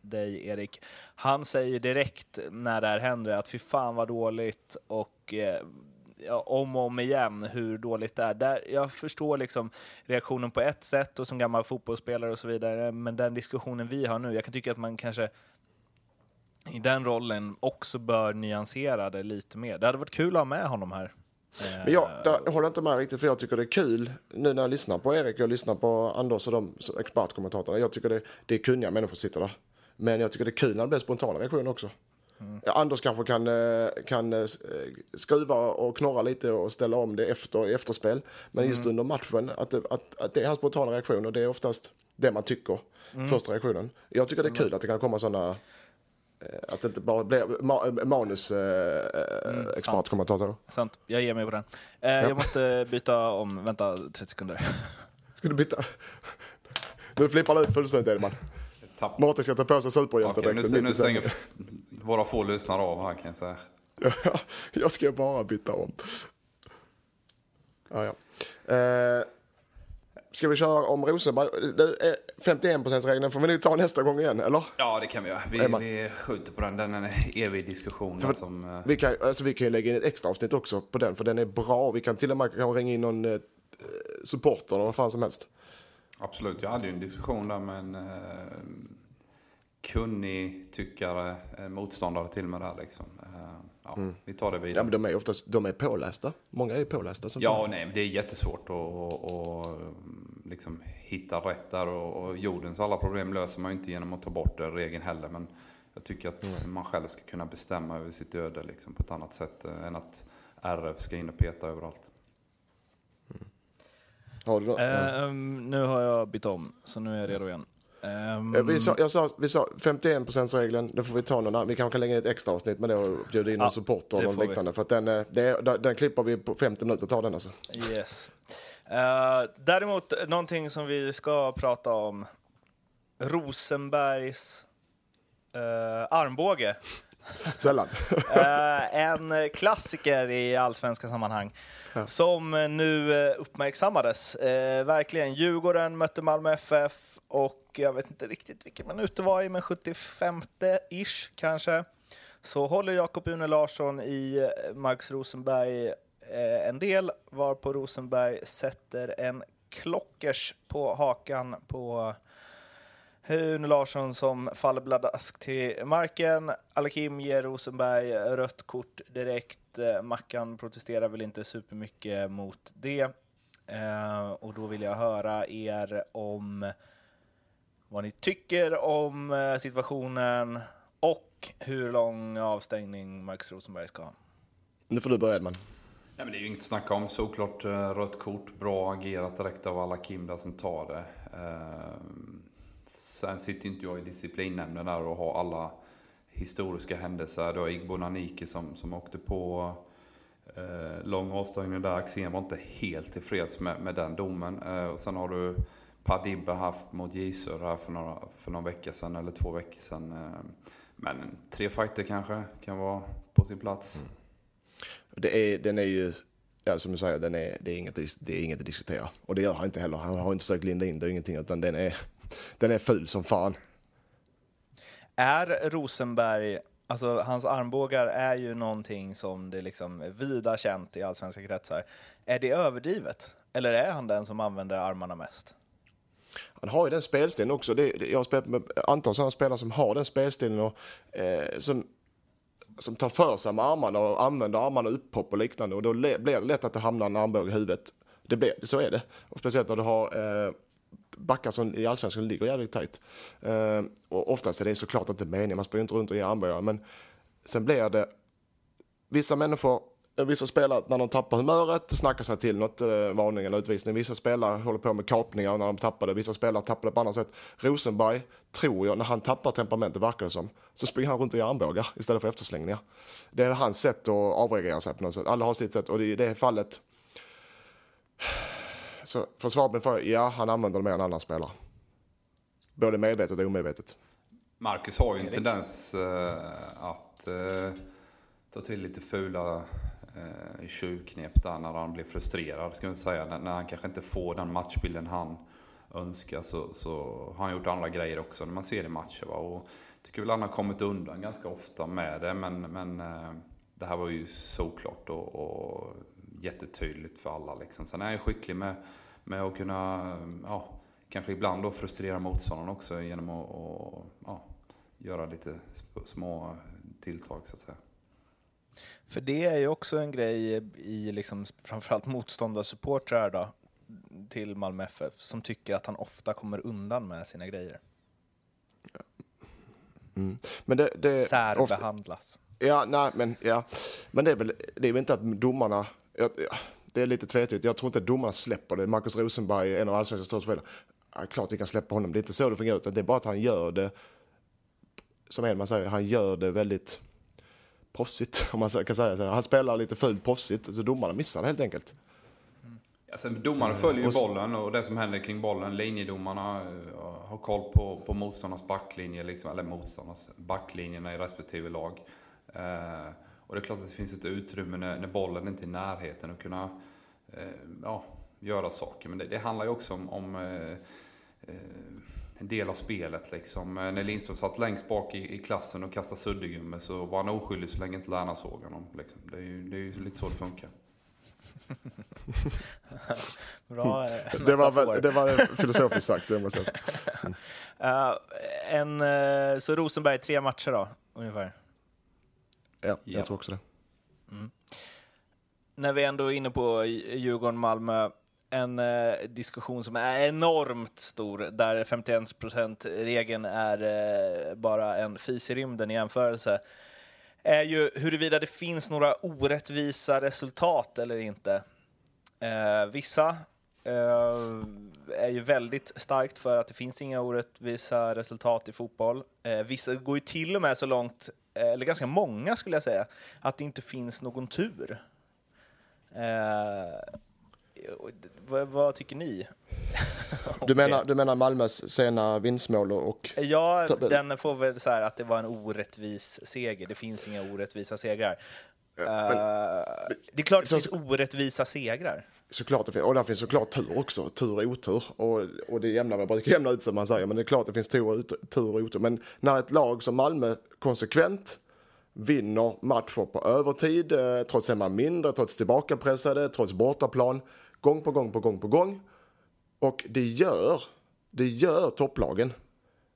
dig Erik. Han säger direkt när det här händer att fy fan vad dåligt och om och om igen hur dåligt det är. Där, jag förstår liksom reaktionen på ett sätt och som gammal fotbollsspelare och så vidare, men den diskussionen vi har nu, jag kan tycka att man kanske i den rollen också bör nyansera det lite mer. Det hade varit kul att ha med honom här. Men jag, där håller inte med riktigt för jag tycker det är kul nu när jag lyssnar på Erik och lyssnar på Anders och de expertkommentatorerna. Jag tycker det, det är kunniga människor som sitter där. Men jag tycker det är kul när det blir spontana reaktioner också. Mm. Anders kanske kan, eh, kan eh, skruva och knorra lite och ställa om det efter efterspel. Men just mm. under matchen, att det, att, att det är hans spontana reaktioner, det är oftast det man tycker. Mm. Första reaktionen. Jag tycker det är kul att det kan komma sådana Eh, att det inte bara blir ma manus eh, mm. Sant. sant. jag ger mig på den. Eh, ja. Jag måste byta om, vänta 30 sekunder. Ska du byta? Nu flippar du ut fullständigt Edman. Martin ska ta på sig superhjältedräkten okay, Nu stänger våra få lyssnare av här kan jag säga. <laughs> jag ska bara byta om. Ja, ja. Eh, Ska vi köra om Rosenberg? 51%-regeln får vi nog ta nästa gång igen, eller? Ja, det kan vi göra. Vi, vi skjuter på den. Den är en evig diskussion. För, som, uh... vi, kan, alltså, vi kan ju lägga in ett extra avsnitt också på den, för den är bra. Vi kan till och med kan ringa in någon uh, supporter eller vad fan som helst. Absolut, jag hade ju en diskussion där med en uh, kunnig tyckare, motståndare till mig där liksom. Ja, mm. vi tar det vidare. Ja, men de är oftast de är pålästa. Många är pålästa. Som ja, nej, men det är jättesvårt att, att, liksom hitta rätt där och, och jordens alla problem löser man ju inte genom att ta bort den regeln heller. Men jag tycker att mm. man själv ska kunna bestämma över sitt öde liksom, på ett annat sätt äh, än att RF ska in och peta överallt. Har du då? Um, nu har jag bytt om, så nu är jag redo igen. Um... Vi sa, jag sa, vi sa 51%-regeln, då får vi ta någon Vi kanske kan lägga in ett extra avsnitt med det och bjuda in ja, någon supporter eller något liknande. För att den, eh, det, den klipper vi på 50 minuter, tar den alltså. Yes. Uh, däremot, någonting som vi ska prata om. Rosenbergs uh, armbåge. Sällan. uh, <laughs> en klassiker i allsvenska sammanhang ja. som nu uppmärksammades. verkligen, Djurgården mötte Malmö FF och jag vet inte riktigt vilken minut det var i, men 75-ish kanske, så håller Jakob Une Larsson i Marcus Rosenberg eh, en del, varpå Rosenberg sätter en klockers på hakan på Une Larsson som faller bladask till marken. Alakim ger Rosenberg rött kort direkt. Eh, Mackan protesterar väl inte supermycket mot det. Eh, och då vill jag höra er om vad ni tycker om eh, situationen och hur lång avstängning Marcus Rosenberg ska ha. Nu får du börja Edman. Nej, men det är ju inget att snacka om. Såklart eh, rött kort. Bra agerat direkt av alla Kimda som tar det. Eh, sen sitter inte jag i disciplinnämnden där och har alla historiska händelser. Det var Igbo Nanike som, som åkte på eh, lång avstängning där. Axén var inte helt tillfreds med, med den domen. Eh, och sen har du Padibbe haft mot J här för, några, för någon vecka sedan eller två veckor sedan. Eh, men tre fighter kanske kan vara på sin plats. Mm. Det är, den är ju, ja, som du säger, den är, det, är inget, det är inget att diskutera. Och det gör han inte heller. Han har inte försökt linda in det, ingenting, utan den är, den är ful som fan. Är Rosenberg, alltså hans armbågar är ju någonting som det liksom är vida känt i allsvenska kretsar. Är det överdrivet? Eller är han den som använder armarna mest? han har ju den spelstilen också. Det, jag har spelat med antal sådana spelare som har den spelstilen och eh, som, som tar för sig med armarna och använder armarna upphopp och liknande och då blir det lätt att det hamnar en armbåge i huvudet. Det blir, så är det. Och speciellt när du har eh, backar som i allsvenskan ligger jävligt tajt. Eh, och oftast är det såklart inte meningen, man springer inte runt och ger armbågar men sen blir det Vissa människor eh, Vissa spelare, när de tappar humöret, snackar sig till något, eh, varning eller utvisning. Vissa spelare håller på med kapningar när de tappar det. Vissa spelare tappar det på annat sätt. Rosenberg, tror jag, när han tappar temperamentet, verkar det som, så springer han runt och gör armbågar istället för efterslängningar. Det är hans sätt att avreagera sig på något sätt. Alla har sitt sätt och i det fallet så för svar på frågan, ja, han använder det mer än andra spelare. Både medvetet och omedvetet. Marcus har ju en tendens uh, att uh, ta till lite fula eh, tjuvknep där när han blir frustrerad, ska man säga. När, när, han kanske inte får den matchbilden han önskar så, så har han gjort andra grejer också när man ser det i matcher. Va? Och tycker väl han har kommit undan ganska ofta med det, men, men eh, det här var ju såklart och, och jättetydligt för alla. Liksom. Sen är han skicklig med, med att kunna, ja, kanske ibland då frustrera motståndaren också genom att och, ja, göra lite små tilltag så att säga. För det är ju också en grej i liksom framförallt motståndarsupportrar då, till Malmö FF som tycker att han ofta kommer undan med sina grejer. Mm. Men det, det Särbehandlas. Ofta, ja, nej, men, ja. men det är väl det är väl inte att domarna... Ja, det är lite tvetydigt. Jag tror inte domarna släpper det. Marcus Rosenberg, en av allsvenskans största spelare. Ja, klart vi kan släppa honom. Det är inte så det fungerar. Utan det är bara att han gör det, som Edman säger, han gör det väldigt proffsigt. Om man kan säga så. Han spelar lite fult proffsigt. Så domarna missar det helt enkelt. Alltså, domarna följer ju bollen och det som händer kring bollen. Linjedomarna eh, har koll på, på motståndarnas backlinje, liksom, eller motståndarnas backlinjerna i respektive lag. Eh, och det är klart att det finns ett utrymme när, när bollen inte är i närheten att kunna eh, ja, göra saker. Men det, det handlar ju också om, om eh, eh en del av spelet. Liksom. När Lindström satt längst bak i, i klassen och kastade suddgummi så var han oskyldig så länge inte lärarna såg honom. Liksom. Det, är ju, det är ju lite så det funkar. <laughs> Bra eh, <laughs> det, var, det var filosofiskt sagt, det måste jag säga. Uh, <laughs> en, uh, så Rosenberg, tre matcher då, ungefär? Ja, jag ja. tror också det. Mm. När vi ändå är inne på Djurgården-Malmö, en uh, diskussion som är enormt stor, där 51%-regeln är bara en fis i rymden i jämförelse är ju huruvida det finns några orättvisa resultat eller inte. Eh, vissa eh, är ju väldigt starkt för att det finns inga orättvisa resultat i fotboll. Eh, vissa går ju till och med så långt, eh, eller ganska många skulle jag säga, att det inte finns någon tur. Eh, vad, vad tycker ni? Du menar, du menar Malmös sena vinstmål och... Ja, den får väl så här att det var en orättvis seger. Det finns inga orättvisa segrar. Men, uh, det är klart att det finns orättvisa segrar. Såklart det finns, och där finns såklart tur också, tur och otur. Och, och det jämnar, man brukar jämna ut som man säger, men det är klart det finns tur och, tur och otur. Men när ett lag som Malmö konsekvent vinner matcher på övertid, eh, trots att man är mindre, trots tillbakapressade, trots bortaplan, gång på gång på gång på gång och det gör, det gör topplagen.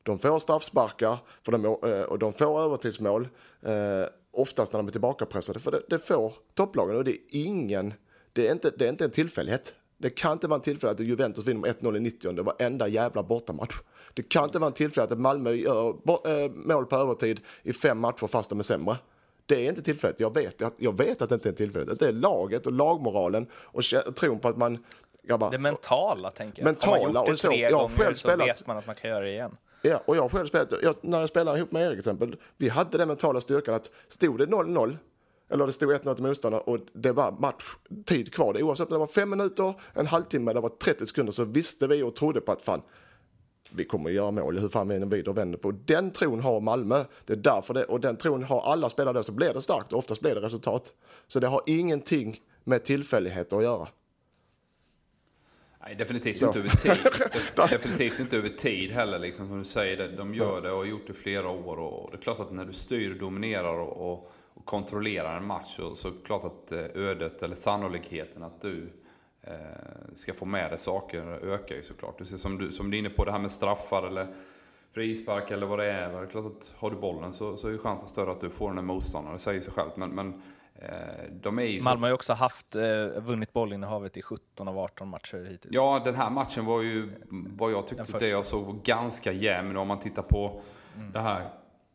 De får straffsparkar för de, eh, och de får övertidsmål. Eh, oftast när de är tillbakapressade. För det, det får topplagen och det är ingen, det är inte, det är inte en tillfällighet. Det kan inte vara en tillfällighet att Juventus vinner med 1-0 i 90 det var enda jävla bortamatch. Det kan inte vara en tillfällighet att Malmö gör äh, mål på övertid i fem matcher fast de är sämre. Det är inte tillfälligt. Jag vet, jag vet att det inte är en tillfällighet. Det är laget och lagmoralen och tron på att man grabbar. Det mentala, tänker jag. Mentala, Har man gjort det tre jag gånger själv så vet man att man kan göra det igen. Ja, och jag själv spelat, jag, när jag spelade ihop med Erik exempel, vi hade den mentala styrkan att stod det 0-0, eller det stod 1-0 till motståndare och det var matchtid kvar, det, oavsett om det var fem minuter, en halvtimme, var 30 sekunder, så visste vi och trodde på att fan, vi kommer att göra mål hur fan vi än vrider och vänder på. Den tron har Malmö. Det är därför det, och den tron har alla spelare där, så blir det starkt och oftast blir det resultat. Så det har ingenting med tillfälligheter att göra. Nej, definitivt inte över tid. <laughs> definitivt inte över tid heller, liksom, som du säger. De gör det och har gjort det flera år. Och det är klart att när du styr, dominerar och, och, och kontrollerar en match så, så är det klart att eh, ödet eller sannolikheten att du eh, ska få med dig saker ökar ju såklart. Du ser, som, du, som du är inne på, det här med straffar eller frispark eller vad det är. Det är klart att har du bollen så, så är chansen större att du får den motståndaren. Det säger sig självt. Men, men Eh, de är Malmö har ju också haft, eh, vunnit bollinnehavet i 17 av 18 matcher hittills. Ja, den här matchen var ju, vad jag tyckte det jag såg var ganska jämn. Om man tittar på mm. det här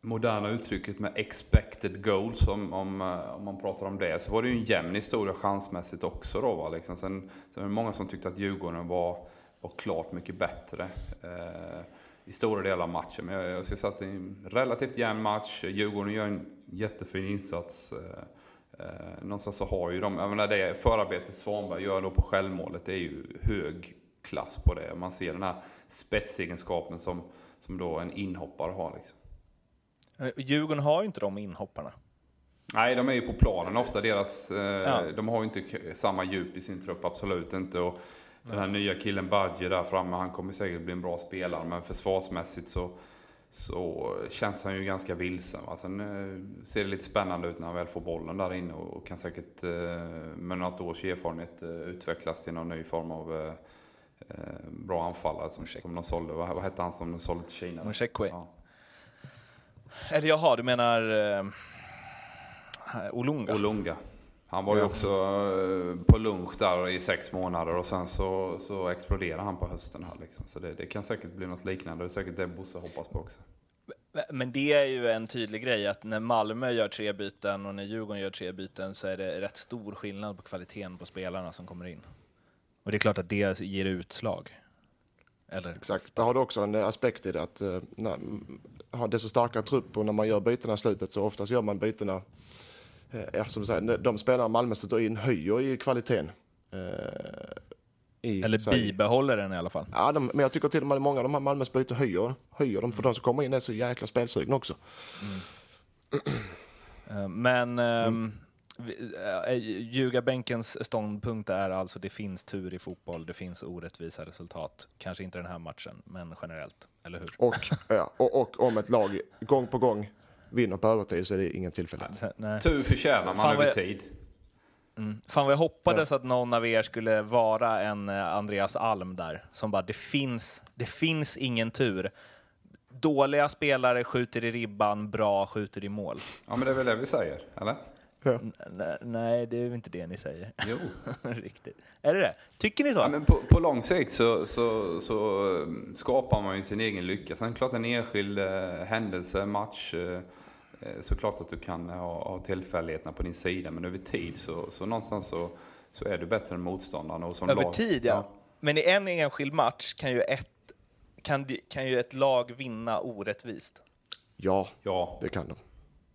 moderna uttrycket med expected goals, om, om, eh, om man pratar om det, så var det ju en jämn historia chansmässigt också. Då, va? Liksom. Sen, sen var det många som tyckte att Djurgården var, var klart mycket bättre. Eh, i stora delar av matchen. Men jag, jag skulle säga att det är en relativt jämn match. Djurgården gör en jättefin insats. Eh, Eh, någonstans så har ju de, jag menar det förarbetet Svanberg gör då på självmålet, det är ju hög klass på det. Man ser den här spetsegenskapen som, som då en inhoppare har. Liksom. Eh, Djurgården har ju inte de inhopparna. Nej, de är ju på planen ofta. Deras, eh, ja. De har ju inte samma djup i sin trupp, absolut inte. Och den här nya killen Badje där framme, han kommer säkert bli en bra spelare. Men försvarsmässigt så, så känns han ju ganska vilsen. Va? Sen eh, ser det lite spännande ut när han väl får bollen där inne och kan säkert med något års erfarenhet utvecklas till någon ny form av bra anfallare som, som de sålde. Vad, vad hette han som de sålde till Kina? Moshekwe. Ja. Eller jaha, du menar uh, Olunga? Olunga. Han var ju också eh, på lunch där i sex månader och sen så, så exploderade han på hösten här liksom. Så det, det kan säkert bli något liknande. Det är säkert det Bosse hoppas på också. Men det är ju en tydlig grej att när Malmö gör tre byten och när Djurgården gör tre byten så är det rätt stor skillnad på kvaliteten på spelarna som kommer in. Och det är klart att det ger utslag. Eller? Exakt, där har du också en aspekt i det att uh, när, har desto starkare trupp och när man gör bytena i slutet så oftast gör man bytena Eh, ja, som säger, de spelarna Malmö sätter in höjer i kvaliteten. Eh, I, Eller bibehåller den i alla fall. Ja, de, men jag tycker till och med många av de här Malmös byten höjer, höjer dem, för de som kommer in är så jäkla spelsugna också. Mm. <clears throat> Men mm. Äh, ljugarbänkens ståndpunkt är alltså det finns tur i fotboll, det finns orättvisa resultat. Kanske inte den här matchen, men generellt, eller hur? Och, ja, och, och om ett lag gång på gång vinner på övertid så är det ingen tillfällighet. Tur förtjänar man över tid. Mm. Fan vad jag hoppades ja. att någon av er skulle vara en eh, Andreas Alm där, som bara, det finns, det finns ingen tur. Dåliga spelare skjuter i ribban, bra skjuter i mål. Ja, men det är väl det vi säger, eller? Ja. Nej, det är inte det ni säger. Jo. <laughs> Riktigt. Är det det? Tycker ni så? Ja, men på, på lång sikt så, så, så, eh, skapar man ju sin egen lycka. Sen klart en enskild eh, händelse, match, eh, Eh, såklart att du kan ha, ha tillfälligheterna på din sida, men över tid så, så någonstans så, så är du bättre än motståndaren. Och som över lag, tid, ja. ja. Men i en enskild match kan ju ett, kan, kan ju ett lag vinna orättvist. Ja, ja. det kan de.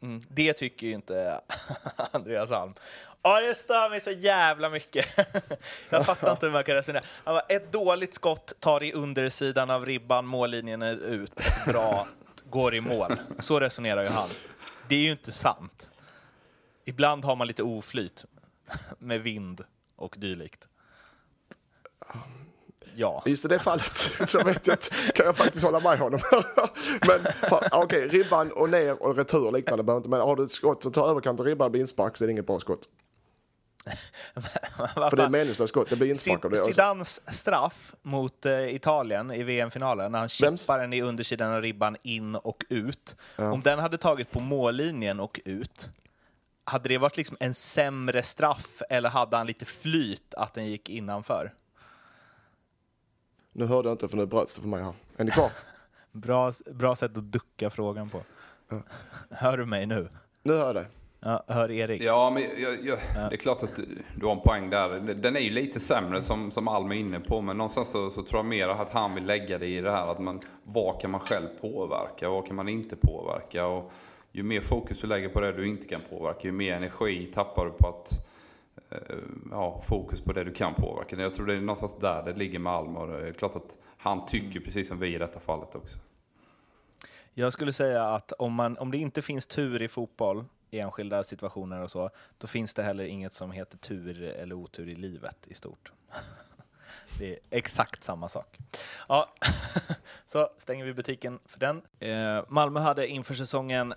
Mm, det tycker ju inte <laughs> Andreas Alm. Ja, det stör mig så jävla mycket. <laughs> Jag fattar inte hur man kan resonera. Bara, ett dåligt skott tar i undersidan av ribban, mållinjen är ut. Bra, går i mål. Så resonerar ju han. Det är ju inte sant. Ibland har man lite oflyt med vind och dylikt. Ja. Just i det fallet så vet jag att, kan jag faktiskt hålla med honom. <laughs> men okej, okay, ribban och ner och retur och liknande inte, men har du ett skott som tar överkant och ribban blir inspark så är det inget bra skott. <laughs> För det är meningslöst skott, det blir inspark av det. Zidans straff mot uh, Italien i VM-finalen, när han chippar den i undersidan av ribban in och ut. Ja. Om den hade tagit på mållinjen och ut, hade det varit liksom en sämre straff eller hade han lite flyt att den gick innanför? Nu hörde jag inte för nu bröts det för mig här. Är ni kvar? <laughs> bra, bra sätt att ducka frågan på. Ja. Hör du mig nu? Nu hör jag dig. Ja, hör Erik. Ja, men jag, jag, det är klart att du har en poäng där. Den är ju lite sämre som, som Alm är inne på, men någonstans så, så, tror jag mer att han vill lägga det i det här att man, vad kan man själv påverka, vad kan man inte påverka? Och ju mer fokus du lägger på det du inte kan påverka, ju mer energi tappar du på att ja, fokus på det du kan påverka. Jag tror det är någonstans där det ligger med Alm och det är klart att han tycker precis som vi i detta fallet också. Jag skulle säga att om, man, om det inte finns tur i fotboll i enskilda situationer och så, då finns det heller inget som heter tur eller otur i livet i stort. <laughs> Det är exakt samma sak. Ja, <laughs> så stänger vi butiken för den. Eh, Malmö hade inför säsongen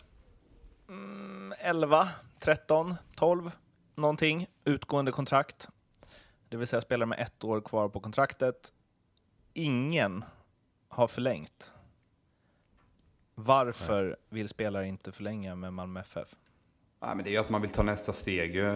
11, 13, 12 någonting utgående kontrakt. Det vill säga spelare med ett år kvar på kontraktet. Ingen har förlängt. Varför vill spelare inte förlänga med Malmö FF? Ja, men det är ju att man vill ta nästa steg. Eh,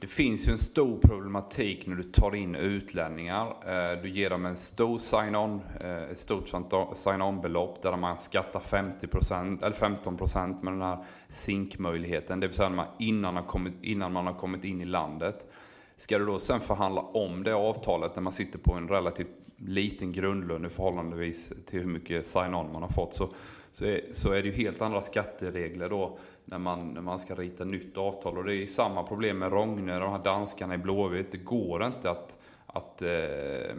det finns ju en stor problematik när du tar in utlänningar. Eh, du ger dem en stor sign-on, eh, ett stort sign-on-belopp där man skattar 50% eller 15% med den här SINK-möjligheten. Det vill säga innan, man kommit, innan man har kommit in i landet. Ska du då sen förhandla om det avtalet när man sitter på en relativt liten grundlön i förhållandevis till hur mycket sign-on man har fått så, så, är, så är det ju helt andra skatteregler då när man, när man ska rita nytt avtal. Och det är samma problem med Rogne, de här danskarna i Blåvitt. Det går inte att, att eh,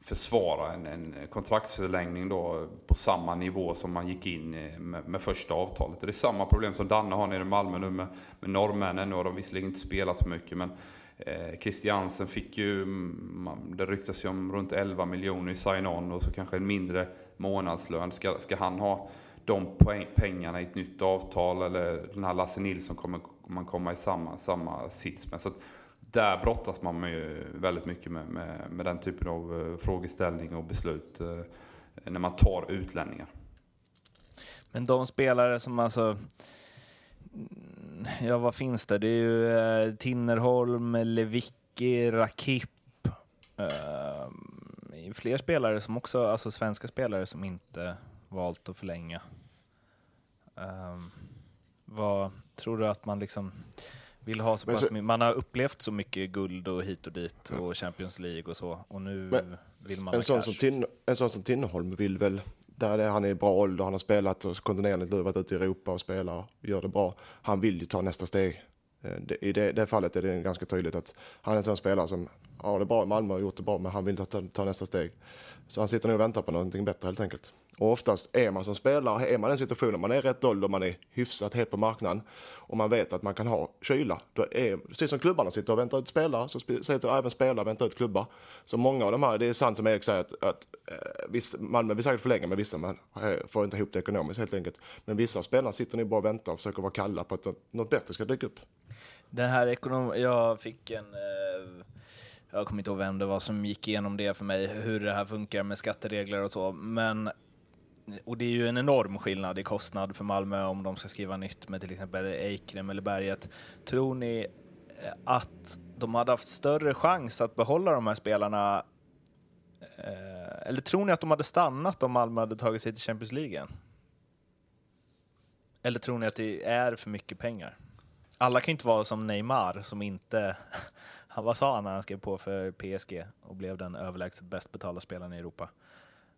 försvara en, en kontraktsförlängning då på samma nivå som man gick in med, med första avtalet. Det är samma problem som Danne har nere i Malmö nu med, med norrmännen. Nu har de visserligen inte spelat så mycket men eh, Christiansen fick ju, mm, det ryktas ju om runt 11 miljoner i sign-on och så kanske en mindre månadslön. Ska, ska han ha de pengarna i ett nytt avtal eller den här Lasse Nilsson kommer man komma i samma, samma sits med. Så där brottas man med väldigt mycket med, med, med, den typen av eh, frågeställning och beslut eh, när man tar utlänningar. Men de spelare som alltså mm, Ja, vad finns det? Det är ju eh, Tinnerholm, Lewicki, Rakip. Eh, fler spelare som också, alltså svenska spelare som inte valt att förlänga. Eh, vad tror du att man liksom vill ha så, mycket? Man har upplevt så mycket guld och hit och dit och Champions League och så och nu men, vill man en sån, som Tin, en sån som Tinnerholm vill väl där är, han är i bra ålder, han har spelat och kontinuerligt nu varit ute i Europa och spelar och gör det bra. Han vill ju ta nästa steg. Eh, I det, det fallet är det ganska tydligt att han är en sån spelare som har det bra i Malmö och gjort det bra, men han vill ta, ta nästa steg. Så han sitter nu och väntar på någonting bättre helt enkelt. Och oftast är man som spelare, är man i den situationen, man är rätt ålder, man är hyfsat het på marknaden och man vet att man kan ha kyla. Då är, precis som klubbarna sitter och väntar ut spelare, så sitter även spelare och väntar ut klubbar. Så många av de här, det är sant som Erik säger att, att eh, viss, Malmö vill säkert förlänga med vissa, men eh, får inte ihop det ekonomiskt helt enkelt. Men vissa spelare sitter nu bara och väntar och försöker vara kalla på att något bättre ska dyka upp. Den här ekonom... Jag fick en... Eh jag kommer inte ihåg vem det var som gick igenom det för mig, hur det här funkar med skatteregler och så, men och det är ju en enorm skillnad i kostnad för Malmö om de ska skriva nytt med till exempel Eikrem eller Berget. Tror ni eh, att de hade haft större chans att behålla de här spelarna eh, eller tror ni att de hade stannat om Malmö hade tagit sig till Champions League? Eller tror ni att det är för mycket pengar? Alla kan inte vara som Neymar som inte <laughs> vad sa han när han skrev på för PSG och blev den överlägset bäst betalda spelaren i Europa?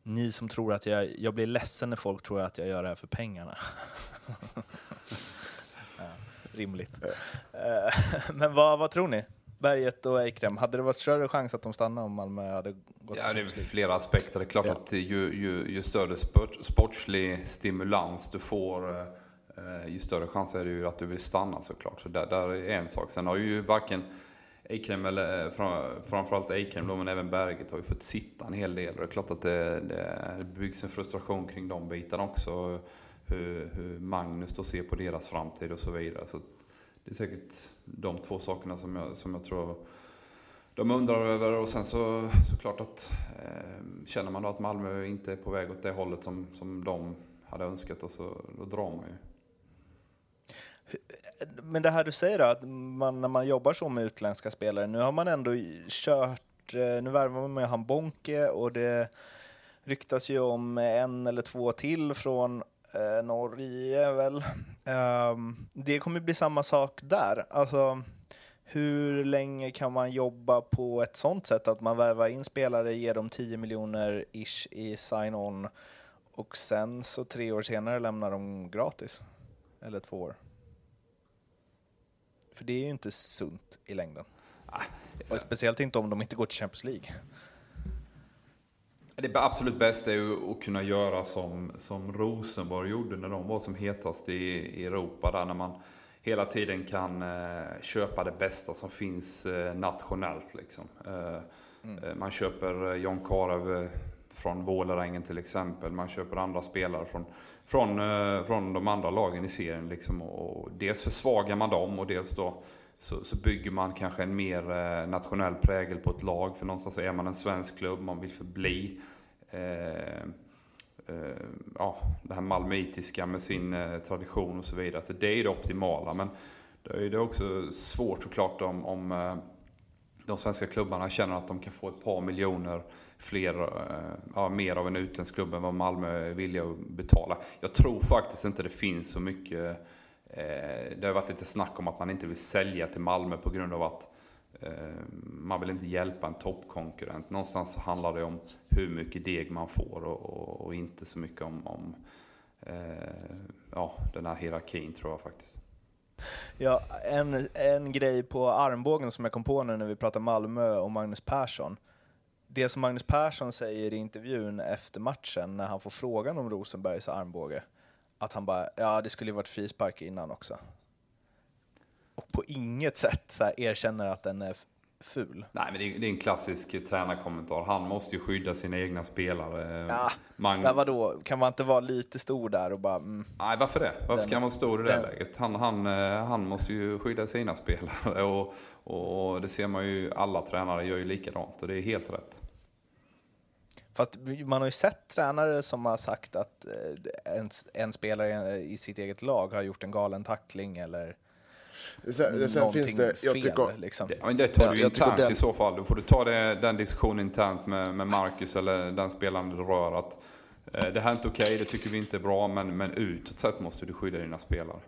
Ni som tror att jag, jag blir ledsen när folk tror att jag gör det här för pengarna. <laughs> ja, rimligt. Eh, men vad, vad tror ni? Berget och Eikrem, hade det varit större chans att de stannade om Malmö hade gått Ja, det är flera aspekter. Det är klart ja. att ju, ju, ju större sport, sportslig stimulans du får, eh, ju större chans är det ju att du vill stanna såklart. Så där, där är en sak. Sen har ju varken Eikrem, eller eh, framförallt Eikrem då, men även Berget har ju fått sitta en hel del. Och det är klart att det, det byggs en frustration kring de bitarna också. Hur, hur Magnus då ser på deras framtid och så vidare. Så det är säkert de två sakerna som jag, som jag tror de undrar över. Och sen så såklart att eh, känner man då att Malmö inte är på väg åt det hållet som, som de hade önskat, och så, då drar man ju. Men det här du säger då, att man, när man jobbar så med utländska spelare, nu har man ändå kört, eh, nu värvar man med han Bonke och det ryktas ju om en eller två till från eh, Norge väl. Um, det kommer bli samma sak där. Alltså, hur länge kan man jobba på ett sånt sätt att man värvar in spelare, ger dem 10 miljoner ish i sign-on och sen så tre år senare lämnar de gratis? Eller två år? För det är ju inte sunt i längden. Ah, och speciellt inte om de inte går till Champions League. Det absolut bästa är ju att kunna göra som, som Rosenborg gjorde när de var som hetast i, i Europa. Där när man hela tiden kan eh, köpa det bästa som finns eh, nationellt. Liksom. Eh, mm. Man köper John Karev från Vålerengen till exempel. Man köper andra spelare från, från, eh, från de andra lagen i serien. Liksom. Och dels försvagar man dem och dels då så, så bygger man kanske en mer eh, nationell prägel på ett lag. För någonstans är man en svensk klubb, man vill förbli eh, eh, ja, det här malmöitiska med sin eh, tradition och så vidare. Så det är det optimala. Men det är det också svårt såklart om, om eh, de svenska klubbarna känner att de kan få ett par miljoner fler, eh, ja, mer av en utländsk klubb än vad Malmö är villiga att betala. Jag tror faktiskt inte det finns så mycket. Eh, det har varit lite snack om att man inte vill sälja till Malmö på grund av att eh, man vill inte hjälpa en toppkonkurrent. Någonstans så handlar det om hur mycket deg man får och, och, och inte så mycket om, om eh, ja, den här hierarkin tror jag faktiskt. Ja, en, en grej på armbågen som jag kom på nu när vi pratar Malmö och Magnus Persson det som Magnus Persson säger i intervjun efter matchen när han får frågan om Rosenbergs armbåge, att han bara, ja det skulle ju varit frispark innan också. Och på inget sätt så här, erkänner att den är ful. Nej, men det är, det är en klassisk tränarkommentar. Han måste ju skydda sina egna spelare. Ja, Man, men vadå, kan man inte vara lite stor där och bara... Mm, nej, varför det? Varför ska Den- man stå i det den- läget? Han, han, eh, han måste ju skydda sina spelare <laughs> och, och det ser man ju, alla tränare gör ju likadant och det är helt rätt. Fast man har ju sett tränare som har sagt att eh, en, en spelare i sitt eget lag har gjort en galen tackling eller Sen, sen någonting finns det, jag fel. tycker, liksom. Ja, men det tar Ja, du tycker internt den- i så fall. Då får du ta det, den diskussionen internt med, med Marcus eller den spelaren du rör. Att, eh, det här är inte okej, det tycker vi inte är bra, men, men utåt sett måste du skydda dina spelare.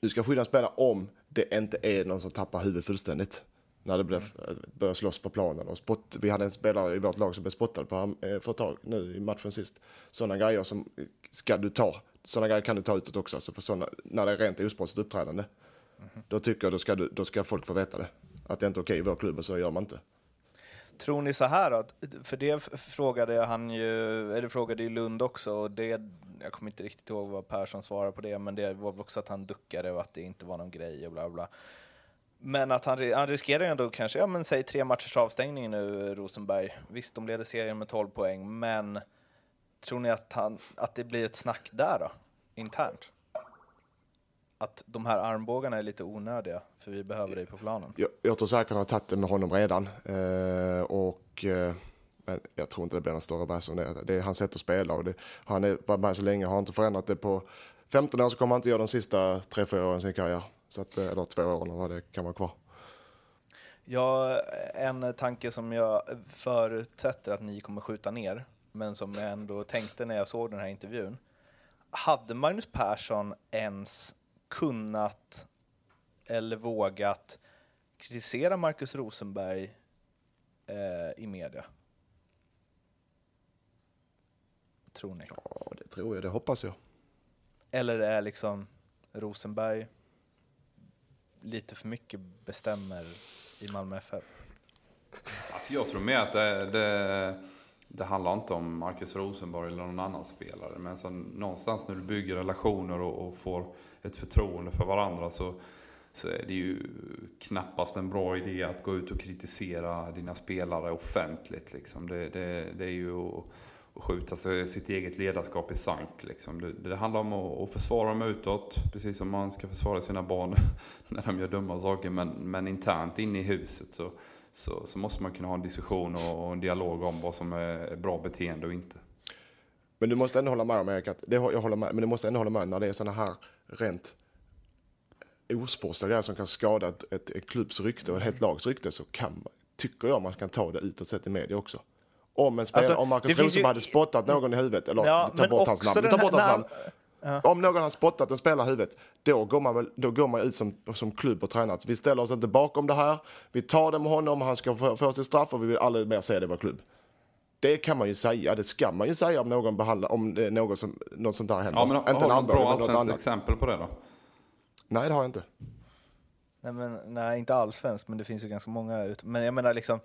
du ska skydda spelare om det inte är någon som tappar huvudet fullständigt. När det blev, börjar slåss på planen. Och spott, vi hade en spelare i vårt lag som blev spottad på eh, för ett tag nu i matchen sist. Sådana grejer som ska du ta. Sådana grejer kan du ta utåt också. Alltså för såna, när det är rent osportsligt uppträdande. Då tycker jag då ska, du, då ska folk få veta det. Att det inte är okej i vår klubb och så gör man inte. Tror ni så här då? För det frågade han ju, eller frågade ju Lund också, och det, jag kommer inte riktigt ihåg vad Persson svarade på det, men det var också att han duckade och att det inte var någon grej och bla bla. Men att han, han riskerar ju ändå kanske, ja men säg tre matchers avstängning nu, Rosenberg. Visst, de leder serien med 12 poäng, men tror ni att, han, att det blir ett snack där då, internt? Att de här armbågarna är lite onödiga, för vi behöver dig på planen. Jag, jag tror säkert han har tagit det med honom redan. Eh, och, eh, men jag tror inte det blir någon större bärs om det. Det är hans sätt att spela. Och det, han är bara med så länge, har inte förändrat det på 15 år så kommer han inte göra de sista 3-4 åren i sin karriär. Så att, eh, eller två åren eller vad det kan vara kvar. Ja, en tanke som jag förutsätter att ni kommer skjuta ner, men som jag ändå tänkte när jag såg den här intervjun. Hade Magnus Persson ens kunnat eller vågat kritisera Marcus Rosenberg eh, i media? Tror ni? Ja, det tror jag. Det hoppas jag. Eller är liksom Rosenberg lite för mycket bestämmer i Malmö FF? Alltså jag tror mer att det, det, det handlar inte om Marcus Rosenborg eller någon annan spelare. Men så någonstans när du bygger relationer och, och får ett förtroende för varandra så, så är det ju knappast en bra idé att gå ut och kritisera dina spelare offentligt. Liksom. Det, det, det är ju Och, och skjuta sig, sitt eget ledarskap i sank. Liksom. Det, det handlar om att, att försvara dem utåt, precis som man ska försvara sina barn <laughs> när de gör dumma saker. Men, men internt inne i huset så så, så måste man kunna ha en diskussion och, och en dialog om vad som är bra beteende och inte. Men du måste ändå hålla med om Erik, att det, jag håller med, men du måste ändå hålla med när det är sådana här rent osportsliga grejer som kan skada ett, ett, ett klubbs rykte och ett helt lags rykte så kan, tycker jag man kan ta det utåt sett i media också. Om en spelare, Alltså, om Marcus finns ju- Rosenberg hade spottat någon i huvudet, eller Ja, men bort hans namn, den bort hans namn. Om någon har spottat en spelare i huvudet, då går man, väl, då går man ut som, som klubb och tränare. Vi ställer oss inte bakom det här. Vi tar det med honom, han ska få, få sitt straff och vi vill aldrig mer se det i vår klubb. Det kan man ju säga, det ska man ju säga om någon behandlar, om det är något, som, något sånt där händer. Ja, men inte har du armbåge, bra något allsvenskt exempel på det då? Nej, det har jag inte. Nej, men, nej, inte allsvenskt, men det finns ju ganska många. Ut. Men jag menar liksom...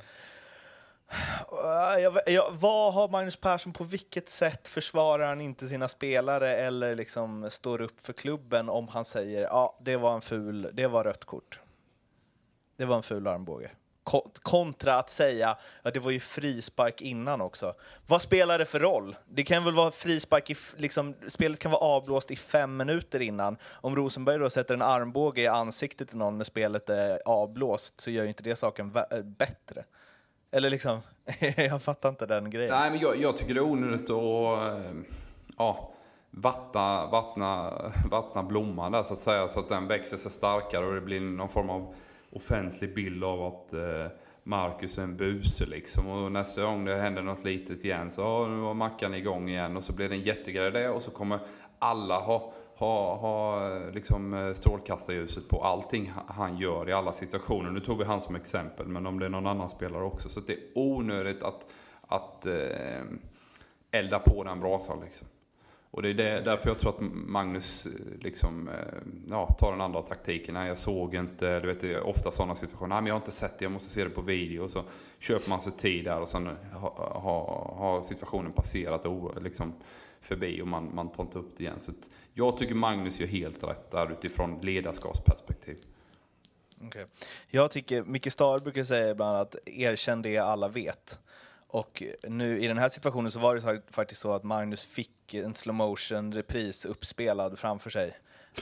Jag, jag, vad har Magnus Persson, på vilket sätt försvarar han inte sina spelare eller liksom står upp för klubben om han säger ja, det var en ful, det var rött kort. Det var en ful armbåge. Kontra att säga, ja det var ju frispark innan också. Vad spelar det för roll? Det kan väl vara frispark, i, liksom, spelet kan vara avblåst i fem minuter innan. Om Rosenberg då sätter en armbåge i ansiktet till någon när spelet är avblåst så gör ju inte det saken bättre. Eller liksom, <laughs> jag fattar inte den grejen. Nej, men jag, jag tycker det är onödigt att eh, ja, vattna, vattna, <laughs> vattna blomman där så att säga. Så att den växer sig starkare och det blir någon form av offentlig bild av att eh, Marcus är en buse liksom. Och nästa gång det händer något litet igen så ja, nu var Mackan igång igen och så blir det en jättegrej där och så kommer alla ha ha, ha liksom eh, strålkastarljuset på allting han gör i alla situationer. Nu tog vi han som exempel, men om det är någon annan spelare också. Så att det är onödigt att, att eh, elda på den brasan liksom. Och det är det, därför jag tror att Magnus eh, liksom, eh, ja, tar den andra taktiken. Nej, jag såg inte, du vet, det är ofta sådana situationer. Nej, men jag har inte sett det, jag måste se det på video. Och så köper man sig tid där och sen eh, har ha, ha situationen passerat och liksom förbi och man, man tar inte upp det igen. Så att jag tycker Magnus gör helt rätt där utifrån ledarskapsperspektiv. Okay. Jag tycker, Micke Star brukar säga ibland att erkänn det alla vet. Och nu i den här situationen så var det faktiskt så att Magnus fick en slow motion repris uppspelad framför sig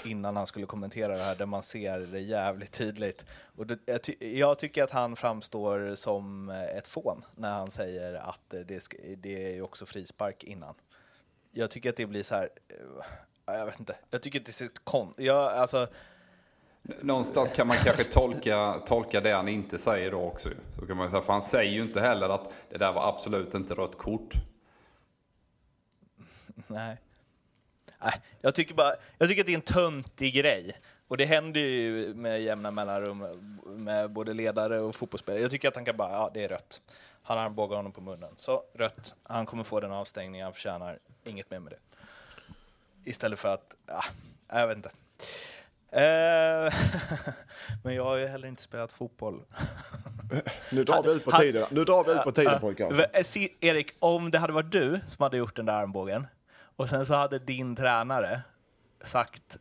innan han skulle kommentera det här, där man ser det jävligt tydligt. Och det, jag, ty jag, tycker att han framstår som eh, ett fån när han säger att det, det är också frispark innan. Jag tycker att det blir så här, eh, jag vet inte, jag tycker att det ser kon... Jag, alltså, Någonstans kan man kanske tolka, tolka det han inte säger då också. Så kan man säga, för han säger ju inte heller att det där var absolut inte rött kort. Nej. Nej, jag tycker bara, jag tycker att det är en töntig grej. Och det händer ju med jämna mellanrum med både ledare och fotbollsspelare. Jag tycker att han kan bara, ja det är rött. Han har bågat honom på munnen. Så rött, han kommer få den avstängning han förtjänar. Inget mer med det. Istället för att, ja, jag vet inte. Eh, <laughs> men jag har ju heller inte spelat fotboll. nu drar vi ut på tiden, nu drar vi ut på tiden pojkar. Eh, Erik, om det hade varit du som hade gjort den där armbågen och sen så hade din tränare sagt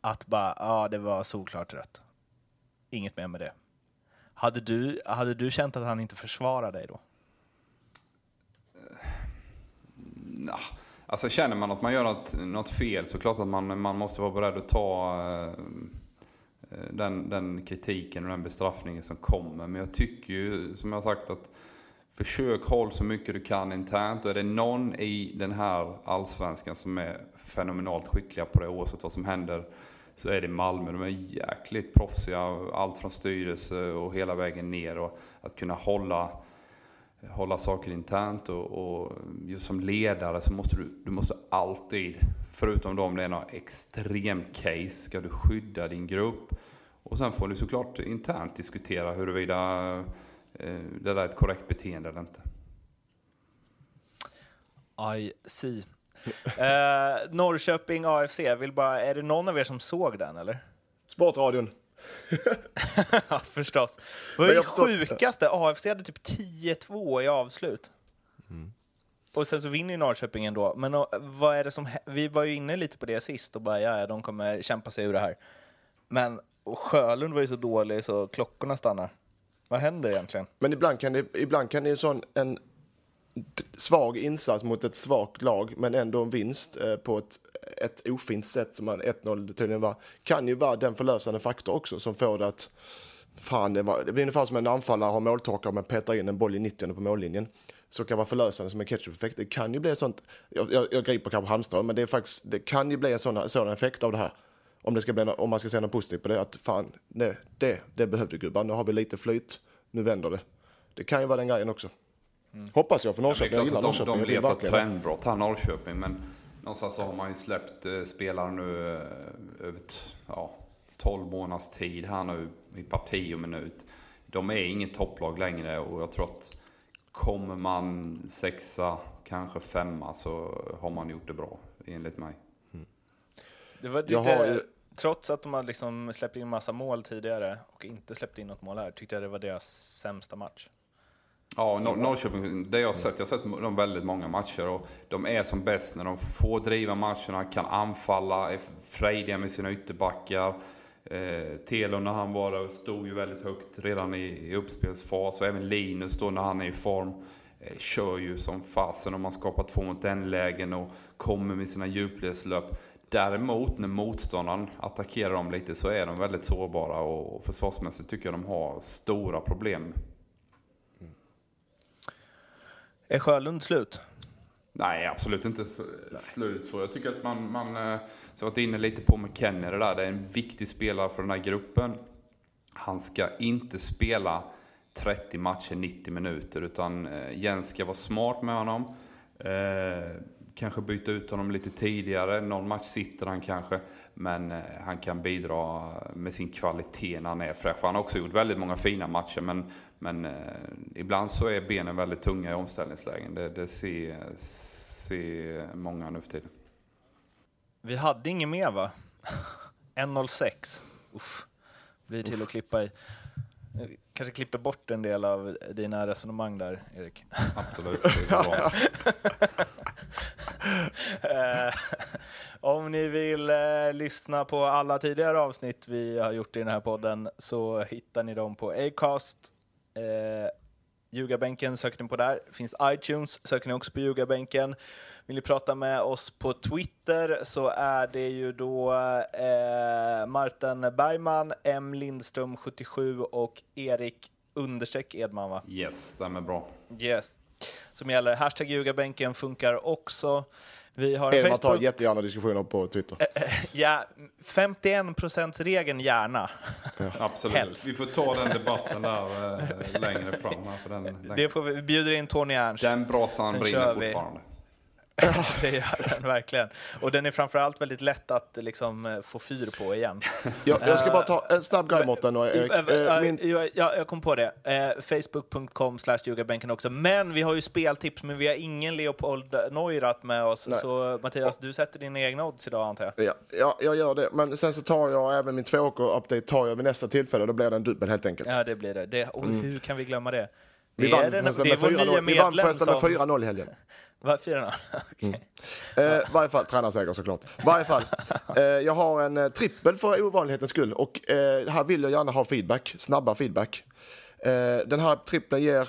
att bara, ja det var solklart rött. Inget mer med det. Hade du, hade du känt att han inte försvarade dig då? Nah. Alltså känner man att man gör något, något fel så klart att man, man måste vara beredd att ta eh, den, den kritiken och den bestraffningen som kommer. Men jag tycker ju, som jag sagt, att försök håll så mycket du kan internt. Och är det någon i den här allsvenskan som är fenomenalt skickliga på det oavsett vad som händer så är det Malmö. De är jäkligt proffsiga, allt från styrelse och hela vägen ner. Och att kunna hålla hålla saker internt och, och, just som ledare så måste du, du måste alltid, förutom om det är något extremt case, ska du skydda din grupp. Och sen får du såklart internt diskutera huruvida eh, det där är ett korrekt beteende eller inte. I see. <laughs> eh, Norrköping AFC, vill bara, är det någon av er som såg den eller? Sportradion. <laughs> ja, förstås. Vad är det sjukaste? AFC hade typ 10-2 i avslut. Mm. Och sen så vinner ju Norrköping ändå. Men och, vad är det som... Vi var ju inne lite på det sist och bara ja, de kommer kämpa sig ur det här. Men Sjölund var ju så dålig så klockorna stannar. Vad händer egentligen? Men ibland kan det, ibland kan det en sån en svag insats mot ett svagt lag men ändå en vinst eh, på ett ett ofint sätt som man 1-0 tydligen var, kan ju vara den förlösande faktor också som får det att Fan, det, var, det blir ungefär som en anfallare har måltorkar men petar in en boll i 90 på mållinjen. Så kan vara förlösande som en ketchup-effekt. Det kan ju bli sånt, jag, jag, jag griper kanske halmstrå, men det, är faktiskt, det kan ju bli en sån, sån effekt av det här. Om, det ska bli, om man ska säga något positivt på det, att fan, det, det, det behövde gubbar. Nu har vi lite flyt, nu vänder det. Det kan ju vara den grejen också. Mm. Hoppas jag för Norrköping. Ja, jag gillar Norrköping. De, de letar trendbrott här Norrköping, men någonstans så har man ju släppt eh, spelare nu eh, över ja, 12 månaders tid här nu i parti och minut. De är inget topplag längre och jag tror att kommer man sexa, kanske femma så har man gjort det bra enligt mig. Mm. Det var lite, ju... Trots att de har liksom släppt in massa mål tidigare och inte släppt in något mål här, tyckte jag det var deras sämsta match. Ja, Nor Norrköping, det jag har sett, jag har sett dem väldigt många matcher och de är som bäst när de får driva matcherna, kan anfalla, är frejdiga med sina ytterbackar. Eh, Telo när han var där stod ju väldigt högt redan i, i uppspelsfas och även Linus då när han är i form eh, kör ju som fasen om man skapar två mot en lägen och kommer med sina djupledslöp. Däremot när motståndaren attackerar dem lite så är de väldigt sårbara och försvarsmässigt tycker jag de har stora problem. Är Sjölund slut? Nej, absolut inte slut. Så jag tycker att man, man eh, så så varit inne lite på McKennie det där. Det är en viktig spelare för den här gruppen. Han ska inte spela 30 matcher 90 minuter utan eh, Jens ska vara smart med honom. Eh, kanske byta ut honom lite tidigare. Någon match sitter han kanske. Men eh, han kan bidra med sin kvalitet när han är fräsch. Han har också gjort väldigt många fina matcher. Men, men eh, ibland så är benen väldigt tunga i omställningslägen. Det, det ser, ser många nu för tiden. Vi hade inget mer va? <laughs> 1.06. Uff. Blir till att klippa i kanske klipper bort en del av dina resonemang där, Erik. <laughs> Absolut. Eh, om ni vill eh, lyssna på alla tidigare avsnitt vi har gjort i den här podden så hittar ni dem på Acast. Eh, Ljugarbänken söker ni på där. Finns iTunes, söker ni också på Ljugarbänken. Vill ni prata med oss på Twitter så är det ju då eh, Martin Bergman, M Lindström 77 och Erik understreck Edman va? Yes, stämmer bra. Yes. Som gäller. Hashtag ljugarbänken funkar också. Vi har en Edvard tar Facebook. jättegärna diskussioner på Twitter. Ja, 51 regeln gärna. <laughs> Absolut. Helst. Vi får ta den debatten där eh, längre fram. Här, för den, den, Det får vi, vi bjuder in Tony Ernst. den brasan brinner kör vi. <laughs> Det gör den verkligen. Och den är framförallt väldigt lätt att liksom eh, få fyr på igen. Jag, jag ska bara ta en snabb Mårten och Erik. Eh, Eh, eh, Min, ja, ja, jag kom på det. Eh, Facebook.com slash ljugarbänken också. Men vi har ju speltips, men vi har ingen Leopold Neurath med oss. Nej. Så Mattias, du sätter dina egna odds idag antar jag? ja, ja, jag gör det. Men sen så tar jag även min tvååker-update tar jag vid nästa tillfälle. Då blir det en dubbel helt enkelt. Ja, det blir det. det och hur kan vi glömma det? Mm. Vi vann den, förresten med vår nya 4-0 vi vann medlem förresten med som... 4-0 i helgen. <laughs> Va, 4 <laughs> Okej. Eh, varje fall, tränarseger såklart. varje fall, <laughs> eh, jag har en eh, trippel för ovanlighetens skull och eh, här vill jag gärna ha feedback, snabba feedback. Eh, den här trippeln ger,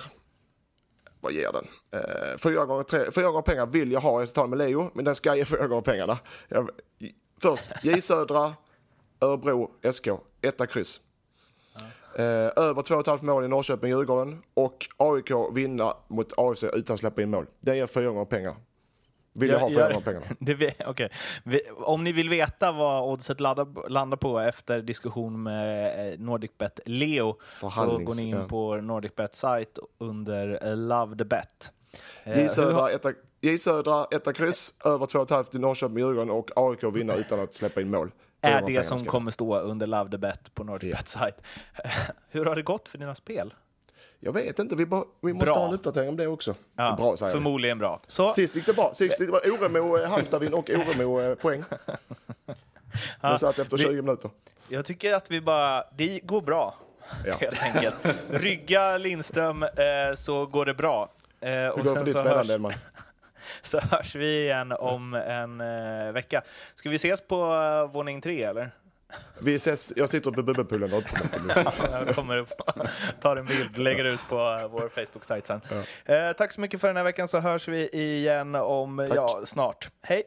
vad ger den? Eh, fyra, gånger tre, fyra gånger pengar vill jag ha, jag ska ta med Leo, men den ska ge fyra gånger pengarna. Jag, först, J Södra, Örebro, SK, etta kryss. Eh, över 2,5 mål i Norrköping, Djurgården och AIK vinna mot AFC utan att släppa in mål. Den ger fyra gånger pengar. Vill jag ha fyra gånger pengarna. <laughs> Det, vi, om ni vill veta vad oddset landar, landar på efter diskussion med eh, NordicBet Leo så går ni in ja. på NordicBet sajt under Love the Bet. J Södra, etta, J Södra, etta kryss, över 2,5 i Norrköping, Djurgården och AIK vinna utan att släppa in mål. Är det som kommer stå under Love the Bet på NordicBet sajt. <laughs> Hur har det gått för dina spel? Jag vet inte, vi, bara, vi måste Bra. ha en uppdatering om det också. Ja, bra säger vi. förmodligen bra. Så, Sist gick det bra. Sist gick det var Oremo, eh, Halmstad och Oremo eh, poäng. <laughs> Det satt efter 20 minuter. jag tycker att vi bara... Det går bra, Ja. helt enkelt. <laughs> Rygga Lindström eh, så går det bra. Eh, Hur och går det för ditt så hörs, spelande, Edman? <laughs> så hörs vi igen om en eh, vecka. Ska vi ses på eh, våning tre, eller? <laughs> Vi ses, jag sitter uppe i bubbelpoolen. Jag kommer upp, tar en bild, lägger ut på eh, vår Facebook-sajt sen. Eh, tack så mycket för den här veckan, så hörs vi igen om, ja, snart. Hej!